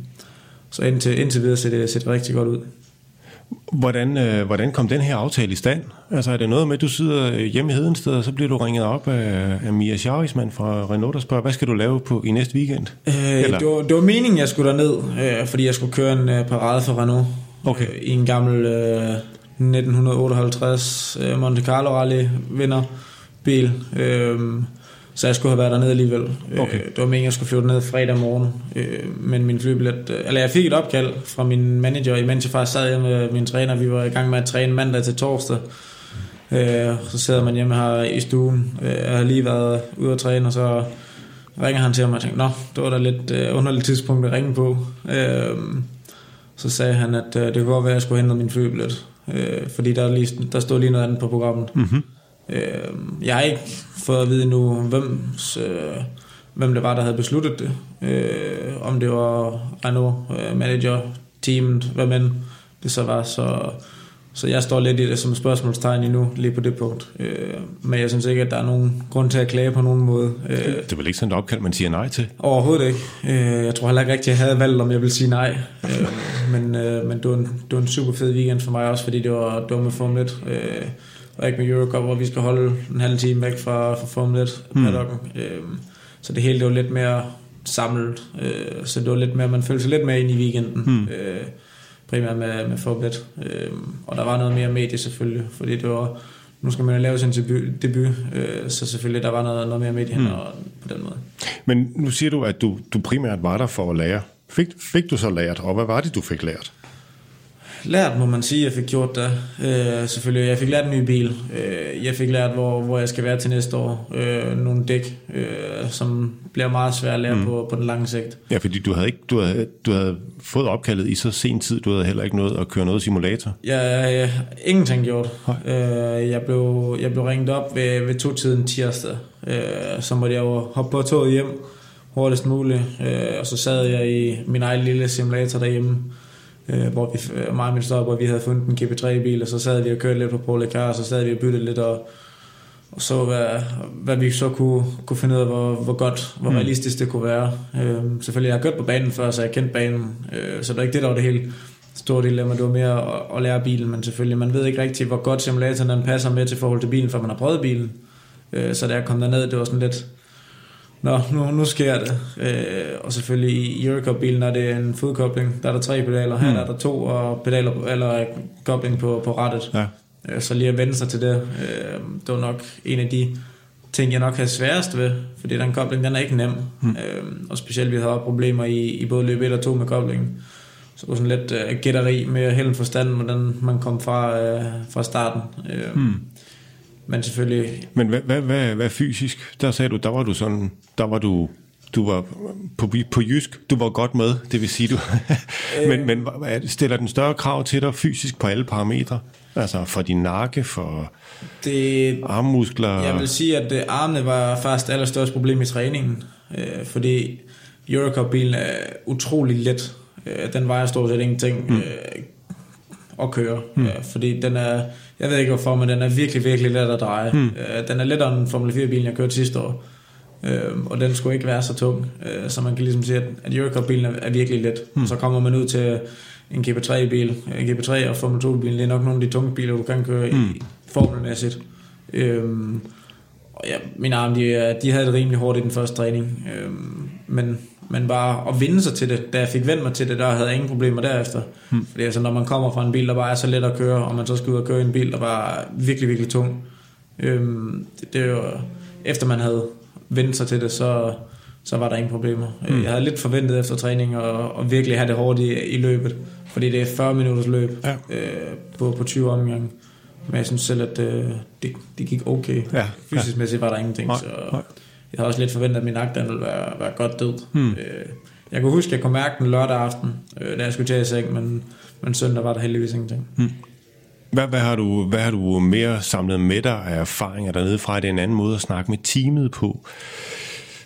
så indtil, indtil videre ser det, ser det rigtig godt ud. Hvordan, øh, hvordan kom den her aftale i stand? Altså er det noget med, at du sidder hjemme i Hedensted, og så bliver du ringet op af, af Mia Scharisman fra Renault, der spørger, hvad skal du lave på i næste weekend? Øh, det, var, det var meningen, jeg skulle derned, øh, fordi jeg skulle køre en øh, parade for Renault. Okay. Øh, I en gammel øh, 1958 øh, Monte Carlo Rally vinder bil. Øh, så jeg skulle have været dernede alligevel. Øh, okay. det var meningen, jeg skulle flyve ned fredag morgen. Øh, men min flybillet... Øh, eller jeg fik et opkald fra min manager, imens jeg faktisk sad hjemme med min træner. Vi var i gang med at træne mandag til torsdag. så sidder man hjemme her i stuen. jeg har lige været ude at træne, og så ringer han til mig og tænkte, nå, det var da lidt underligt tidspunkt at ringe på. så sagde han, at det kunne godt være, at jeg skulle hente min flybillet. fordi der, lige, der stod lige noget andet på programmet. Mm-hmm. Øh, jeg har ikke fået at vide nu, hvem, øh, hvem det var, der havde besluttet det. Øh, om det var Renault, øh, manager, teamet, hvem end det så var. Så, så jeg står lidt i det som spørgsmålstegn endnu, lige på det punkt. Øh, men jeg synes ikke, at der er nogen grund til at klage på nogen måde. Øh, det er vel ikke sådan et opkald, man siger nej til? Overhovedet ikke. Øh, jeg tror heller ikke rigtig, jeg havde valgt, om jeg ville sige nej. Øh, *laughs* men øh, men det, var en, det var en super fed weekend for mig også, fordi det var, det var med Formel 1. Øh, og ikke med Eurocup, hvor vi skal holde en halv time væk fra, fra Formel 1 mm. Øhm, så det hele det var lidt mere samlet, øh, så det var lidt mere, man følte sig lidt mere ind i weekenden, mm. øh, primært med, med Formel 1. Øh, og der var noget mere medie selvfølgelig, fordi det var, nu skal man jo lave sin debut, debut øh, så selvfølgelig der var noget, noget mere medie mm. på den måde. Men nu siger du, at du, du primært var der for at lære. Fik, fik du så lært, og hvad var det, du fik lært? Lært, må man sige, jeg fik gjort det. Øh, selvfølgelig, jeg fik lært en ny bil. Øh, jeg fik lært, hvor, hvor jeg skal være til næste år. Øh, nogle dæk, øh, som bliver meget svært at lære mm. på, på den lange sigt. Ja, fordi du havde, ikke, du, havde, du havde fået opkaldet i så sen tid. Du havde heller ikke noget at køre noget simulator. Ja, ja ingenting gjort. Øh, jeg, blev, jeg blev ringet op ved, ved to-tiden tirsdag. Øh, så måtte jeg jo hoppe på toget hjem hurtigst muligt. Øh, og så sad jeg i min egen lille simulator derhjemme øh, hvor vi, øh, mig og min stop, hvor vi havde fundet en GP3-bil, og så sad vi og kørte lidt på Paul og så sad vi og byttede lidt, og, og så hvad, hvad vi så kunne, kunne finde ud af, hvor, hvor godt, hvor mm. realistisk det kunne være. Øh, selvfølgelig, jeg har kørt på banen før, så jeg kendte banen, øh, så det er ikke det, der var det hele store dilemma, det var mere at, at lære bilen, men selvfølgelig, man ved ikke rigtig, hvor godt simulatoren den passer med til forhold til bilen, før man har prøvet bilen. Øh, så da jeg kom derned, det var sådan lidt, Nå, nu, nu sker det. Øh, og selvfølgelig i Eurocup-bilen er det en fodkobling. Der er der tre pedaler. Her mm. er der to og pedaler, eller kobling på, på rettet. Ja. Øh, så lige at vende sig til det, øh, det var nok en af de ting, jeg nok havde sværest ved. Fordi den kobling, den er ikke nem. Mm. Øh, og specielt vi havde problemer i, i både løb 1 og 2 med koblingen. Så det var sådan lidt øh, gætteri med held forstand, hvordan man kom fra, øh, fra starten. Øh, mm men selvfølgelig... Men hvad, hvad, hvad, hvad fysisk? Der sagde du, der var du sådan, der var du, du var på, på jysk, du var godt med, det vil sige du. *laughs* men, men stiller den større krav til dig fysisk på alle parametre? Altså for din nakke, for det, armmuskler? Jeg vil sige, at det, armene var faktisk allerstørste problem i træningen, øh, fordi Eurocup-bilen er utrolig let. Øh, den vejer stort set ingenting mm. øh, at køre, mm. øh, fordi den er jeg ved ikke hvorfor, men den er virkelig, virkelig let at dreje. Hmm. Øh, den er lettere end Formel 4-bilen, jeg kørte sidste år. Øh, og den skulle ikke være så tung. Øh, så man kan ligesom sige, at, at Eurocup-bilen er, er virkelig let. Hmm. Så kommer man ud til en GP3-bil. En GP3 og Formel 2-bilen, det er nok nogle af de tunge biler, du kan køre hmm. i formelmæssigt. Øh, og ja, mine arme, de, de havde det rimelig hårdt i den første træning. Øh, men men bare at vinde sig til det. Da jeg fik vendt mig til det, der havde jeg ingen problemer derefter. Hmm. Fordi altså, når man kommer fra en bil, der bare er så let at køre, og man så skal ud og køre en bil, der bare er virkelig, virkelig tung. Øhm, det, det er jo, efter man havde vendt sig til det, så, så var der ingen problemer. Hmm. Jeg havde lidt forventet efter træning og, og virkelig have det hårdt i, i løbet, fordi det er 40 minutters løb ja. øh, på, på 20 omgange. Men jeg synes selv, at øh, det, det gik okay. Ja. Fysisk mæssigt var der ingenting. Nej, så, nej jeg havde også lidt forventet, at min nakke ville være, være godt død. Hmm. Øh, jeg kunne huske, at jeg kunne mærke den lørdag aften, øh, da jeg skulle til i seng, men, men søndag var der heldigvis ingenting. Hmm. Hvad, hvad, har du, hvad har du mere samlet med dig af erfaringer dernede fra? Det er en anden måde at snakke med teamet på.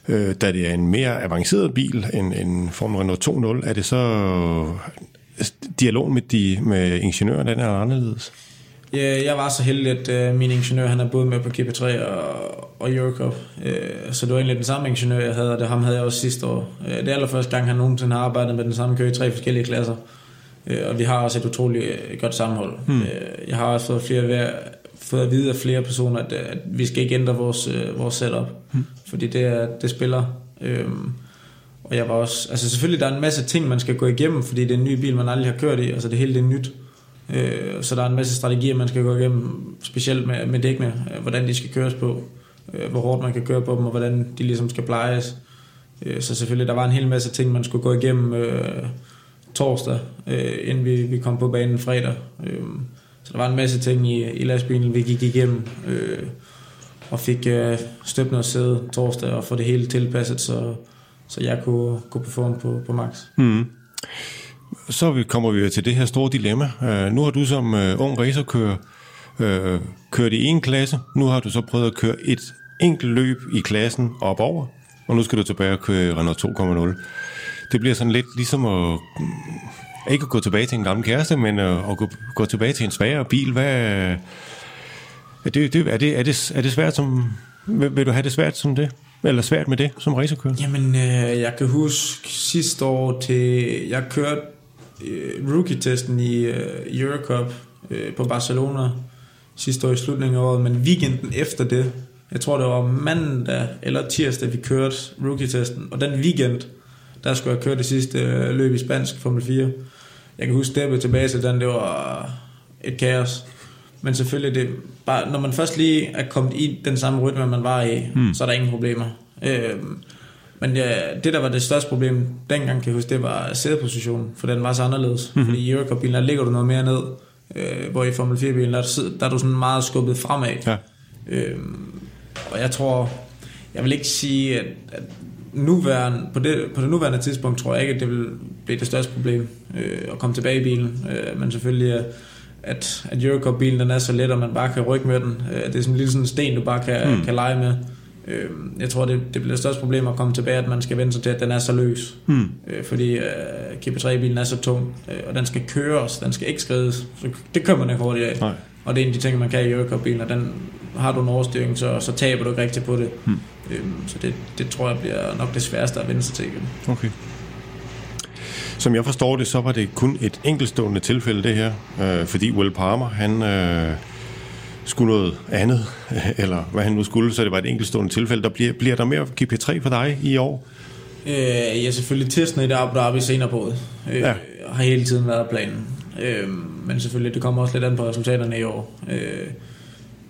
Øh, da det er en mere avanceret bil end, end Formel Renault 2.0, er det så dialogen med, de, med ingeniøren, den er anderledes? Ja, jeg var så heldig, at uh, min ingeniør han er både med på GP3 og, og Eurocup. Uh, så det var egentlig den samme ingeniør, jeg havde, og det ham havde jeg også sidste år. Uh, det er allerførste gang, han nogensinde har arbejdet med den samme kø i tre forskellige klasser. Uh, og vi har også et utroligt uh, godt sammenhold. Hmm. Uh, jeg har også fået, flere, fået at vide af flere personer, at, at vi skal ikke ændre vores, uh, vores setup. Hmm. Fordi det, er, det spiller. Uh, og jeg var også... Altså selvfølgelig, der er en masse ting, man skal gå igennem, fordi det er en ny bil, man aldrig har kørt i. Altså det hele det er nyt. Øh, så der er en masse strategier, man skal gå igennem, specielt med, med dækkene, øh, hvordan de skal køres på, øh, hvor hårdt man kan køre på dem, og hvordan de ligesom skal plejes. Øh, så selvfølgelig, der var en hel masse ting, man skulle gå igennem øh, torsdag, øh, inden vi, vi kom på banen fredag. Øh, så der var en masse ting i, i lastbilen, vi gik igennem, øh, og fik øh, støbt noget sæde torsdag, og få det hele tilpasset, så, så jeg kunne, kunne performe på, på max. Mm så kommer vi til det her store dilemma. Øh, nu har du som øh, ung racerkører uh, øh, kørt i en klasse. Nu har du så prøvet at køre et enkelt løb i klassen op over, og nu skal du tilbage og køre Renault 2.0. Det bliver sådan lidt ligesom at mm, ikke at gå tilbage til en gammel kæreste, men at, at gå, gå tilbage til en svagere bil. Hvad, er, det, det, er, det, er, det, er det svært som... Vil, vil du have det svært som det? Eller svært med det som racerkører? Jamen, øh, jeg kan huske sidste år til... Jeg kørte øh, rookie-testen i øh, Eurocup øh, på Barcelona sidste år i slutningen af året, men weekenden efter det, jeg tror det var mandag eller tirsdag, vi kørte rookie-testen, og den weekend, der skulle jeg køre det sidste øh, løb i spansk Formel 4. Jeg kan huske, det tilbage til den, det var et kaos. Men selvfølgelig, det, bare, når man først lige er kommet i den samme rytme, man var i, hmm. så er der ingen problemer. Øh, men ja, det, der var det største problem dengang, kan jeg huske, det var sædepositionen, for den var så anderledes. Mm-hmm. Fordi i Eurocup-bilen, der ligger du noget mere ned, øh, hvor i Formel 4-bilen, der, der er du sådan meget skubbet fremad. Ja. Øh, og jeg tror, jeg vil ikke sige, at, at nuværende, på, det, på det nuværende tidspunkt tror jeg ikke, at det vil blive det største problem øh, at komme tilbage i bilen. Øh, men selvfølgelig, at, at Eurocup-bilen den er så let, at man bare kan rykke med den. Øh, det er sådan en lille sådan sten, du bare kan, mm. kan lege med. Øh, jeg tror, det, det bliver det største problem at komme tilbage, at man skal vende sig til, at den er så løs. Mm. Øh, fordi øh, GP3-bilen er så tung, øh, og den skal køres, den skal ikke skrides. Så det kommer man ikke hurtigt af. Nej. Og det er en af de ting, man kan i Eurocup-bilen, og den har du en overstyring, så, så taber du ikke rigtig på det. Mm. Øh, så det, det tror jeg bliver nok det sværeste at vende sig til igen. Okay. Som jeg forstår det, så var det kun et enkeltstående tilfælde, det her. Øh, fordi Will Palmer, han... Øh skulle noget andet, *laughs* eller hvad han nu skulle, så det var et enkeltstående tilfælde. Der bliver, bliver der mere GP3 for dig i år? Øh, ja, selvfølgelig testen i det Abu Dhabi senere på det. Øh, ja. Har hele tiden været planen. Øh, men selvfølgelig, det kommer også lidt an på resultaterne i år. Øh,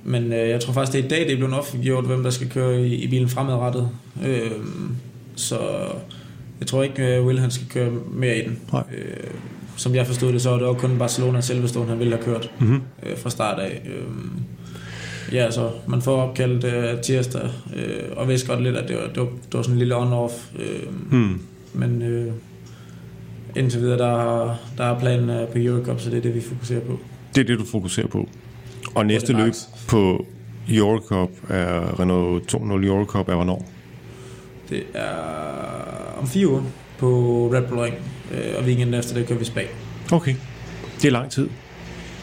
men øh, jeg tror faktisk, det er i dag, det er blevet offentliggjort, hvem der skal køre i, i bilen fremadrettet. Øh, så jeg tror ikke, øh, Will han skal køre mere i den. Nej. Øh, som jeg forstod det, så var det også kun Barcelona Silverstone, han ville have kørt mm-hmm. øh, fra start af. Øh, ja, så man får opkaldt øh, tirsdag, øh, og vidste godt lidt, at det var, det var, det var sådan en lille on-off. Øh, mm. Men øh, indtil videre, der, der er planen øh, på Eurocup, så det er det, vi fokuserer på. Det er det, du fokuserer på. Og næste løb på Eurocup er Renault 2.0 Eurocup er hvornår? Det er om fire uger på Red Bull Ring øh, og weekenden efter det kører vi Spa. Okay, det er lang tid.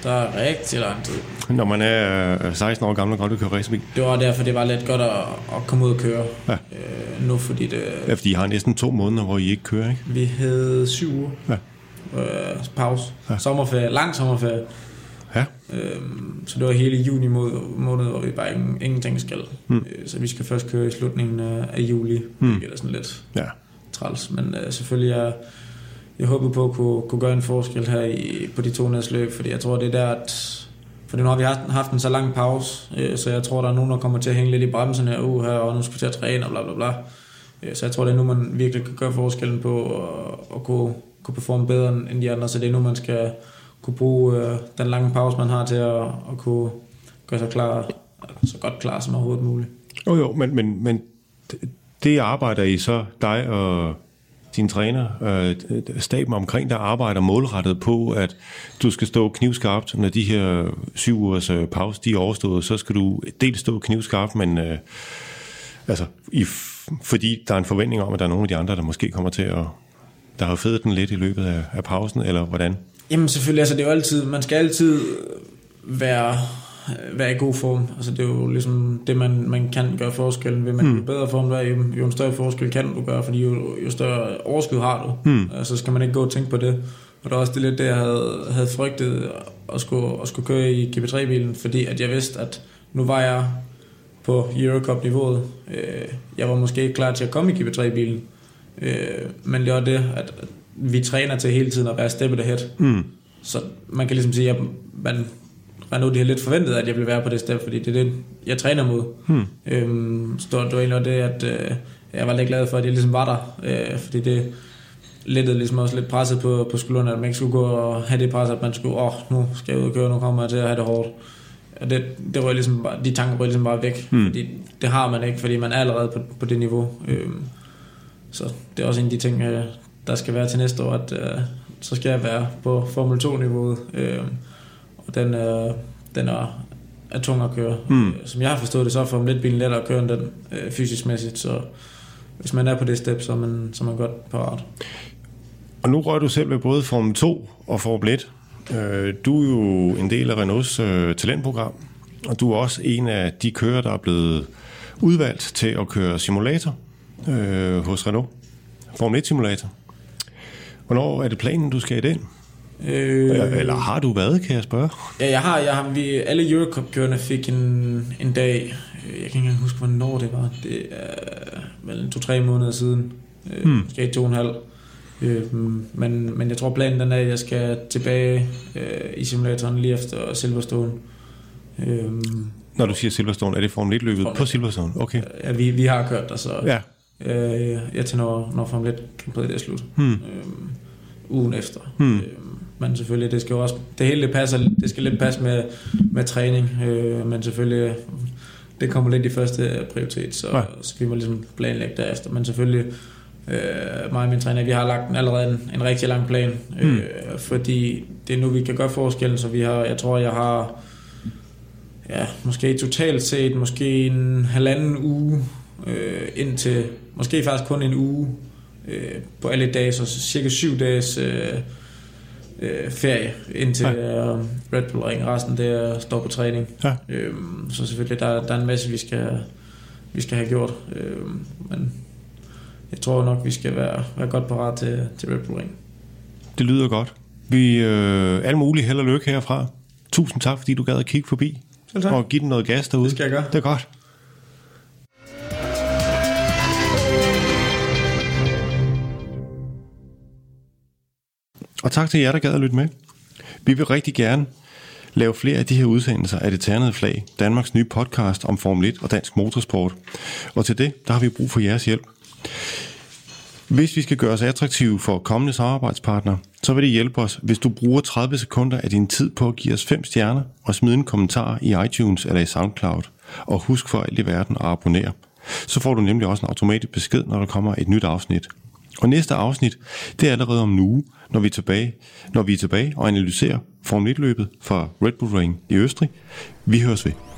Der er rigtig lang tid. Når man er 16 år gammel og godt vil køre racerbil. Det var derfor, det var lidt godt at, at komme ud og køre ja. øh, nu, fordi det... Ja, fordi I har næsten to måneder, hvor I ikke kører, ikke? Vi havde syv uger. Ja. Øh, pause. Ja. Sommerferie, lang sommerferie. Ja. Øhm, så det var hele juni måned, hvor vi bare ingen, ingenting skal. Mm. Øh, så vi skal først køre i slutningen af juli. Mm. Det er sådan lidt ja. træls. Men øh, selvfølgelig er jeg håbede på at kunne, kunne gøre en forskel her i, på de to næste løb, fordi jeg tror, det er der, at fordi nu har vi haft, haft en så lang pause, øh, så jeg tror, der er nogen, der kommer til at hænge lidt i bremsen her, uh, her og nu skal vi til at træne og bla bla bla. Øh, så jeg tror, det er nu, man virkelig kan gøre forskellen på at, at kunne, kunne performe bedre end de andre, så det er nu, man skal kunne bruge øh, den lange pause, man har til at, at kunne gøre sig klar, så godt klar som overhovedet muligt. Jo jo, men, men, men det arbejder I så, dig og din træner, øh, staben omkring, der arbejder målrettet på, at du skal stå knivskarpt, når de her syv ugers øh, pause de er overstået, så skal du dels stå knivskarpt, men øh, altså, i, fordi der er en forventning om, at der er nogle af de andre, der måske kommer til at, der har fedet den lidt i løbet af, af pausen, eller hvordan? Jamen selvfølgelig, altså det er jo altid, man skal altid være være i god form. Altså det er jo ligesom det, man, man kan gøre forskellen ved. Man mm. bedre form der, jo, jo en større forskel kan du gøre, fordi jo, jo større overskud har du. Mm. Altså skal man ikke gå og tænke på det. Og det er også det lidt det, jeg havde, havde frygtet at skulle, at skulle køre i GP3-bilen, fordi at jeg vidste, at nu var jeg på Eurocup-niveauet. Øh, jeg var måske ikke klar til at komme i GP3-bilen. Øh, men det var det, at vi træner til hele tiden at være step ahead. Mm. Så man kan ligesom sige, at man nu, de har lidt forventet, at jeg ville være på det sted, fordi det er det, jeg træner mod. Hmm. Øhm, så det var egentlig det, at øh, jeg var lidt glad for, at jeg ligesom var der, øh, fordi det lettede ligesom også lidt presset på, på skuldrene, at man ikke skulle gå og have det pres, at man skulle, åh, oh, nu skal jeg ud og køre, nu kommer jeg til at have det hårdt. Og det, det var ligesom bare, de tanker var ligesom bare væk, hmm. fordi det har man ikke, fordi man er allerede på, på det niveau. Øhm, så det er også en af de ting, øh, der skal være til næste år, at øh, så skal jeg være på Formel 2-niveauet. Øh, og den, øh, den er, er tung at køre. Mm. Som jeg har forstået det, så er Formel 1-bilen lettere at køre end den øh, fysisk mæssigt, så hvis man er på det step, så er man, så er man godt parat. Og nu rører du selv ved både Formel 2 og Formel 1. Øh, du er jo en del af Renaults øh, talentprogram, og du er også en af de kører, der er blevet udvalgt til at køre simulator øh, hos Renault. Formel 1-simulator. Hvornår er det planen, du skal i den? Øh, Eller har du været, kan jeg spørge? Ja, jeg har. Jeg har vi, alle Eurocup-kørende fik en, en dag. Jeg kan ikke engang huske, hvornår det var. Det er vel to-tre måneder siden. Øh, hmm. Måske to og en halv. Øh, men, men jeg tror planen den er, at jeg skal tilbage øh, i simulatoren lige efter Silverstone. Øh, Når du siger Silverstone, er det Formel 1-løbet på Silverstone? Okay. Ja, vi, vi har kørt der, så... Ja. øh, ja, til når, når Formel 1 Grand det er slut. Hmm. Øh, ugen efter. Hmm. Øh, men selvfølgelig, det skal jo også, det hele det passer, det skal lidt passe med, med træning, øh, men selvfølgelig, det kommer lidt i første prioritet, så, ja. så vi må ligesom planlægge derefter. Men selvfølgelig, øh, mig og min træner, vi har lagt en, allerede en, en rigtig lang plan, øh, hmm. fordi det er nu, vi kan gøre forskellen, så vi har, jeg tror, jeg har ja, måske totalt set, måske en halvanden uge øh, indtil, måske faktisk kun en uge øh, på alle dage, så cirka syv dages øh, øh, ferie indtil ja. øh, Red Bull Ring. Resten det er stå på træning. Ja. Øh, så selvfølgelig, der, der er en masse, vi skal, vi skal have gjort. Øh, men jeg tror nok, vi skal være, være godt parat til, til Red Bull Ring. Det lyder godt. Vi øh, alle mulige held og lykke herfra. Tusind tak, fordi du gad at kigge forbi. Og give den noget gas derude. Det skal jeg gøre. Det er godt. Og tak til jer, der gad at lytte med. Vi vil rigtig gerne lave flere af de her udsendelser af Det Ternede Flag, Danmarks nye podcast om Formel 1 og dansk motorsport. Og til det, der har vi brug for jeres hjælp. Hvis vi skal gøre os attraktive for kommende samarbejdspartnere, så vil det hjælpe os, hvis du bruger 30 sekunder af din tid på at give os 5 stjerner og smide en kommentar i iTunes eller i SoundCloud. Og husk for alt i verden at abonnere. Så får du nemlig også en automatisk besked, når der kommer et nyt afsnit. Og næste afsnit, det er allerede om en uge, når vi er tilbage, når vi er tilbage og analyserer Formel 1-løbet fra Red Bull Ring i Østrig. Vi høres ved.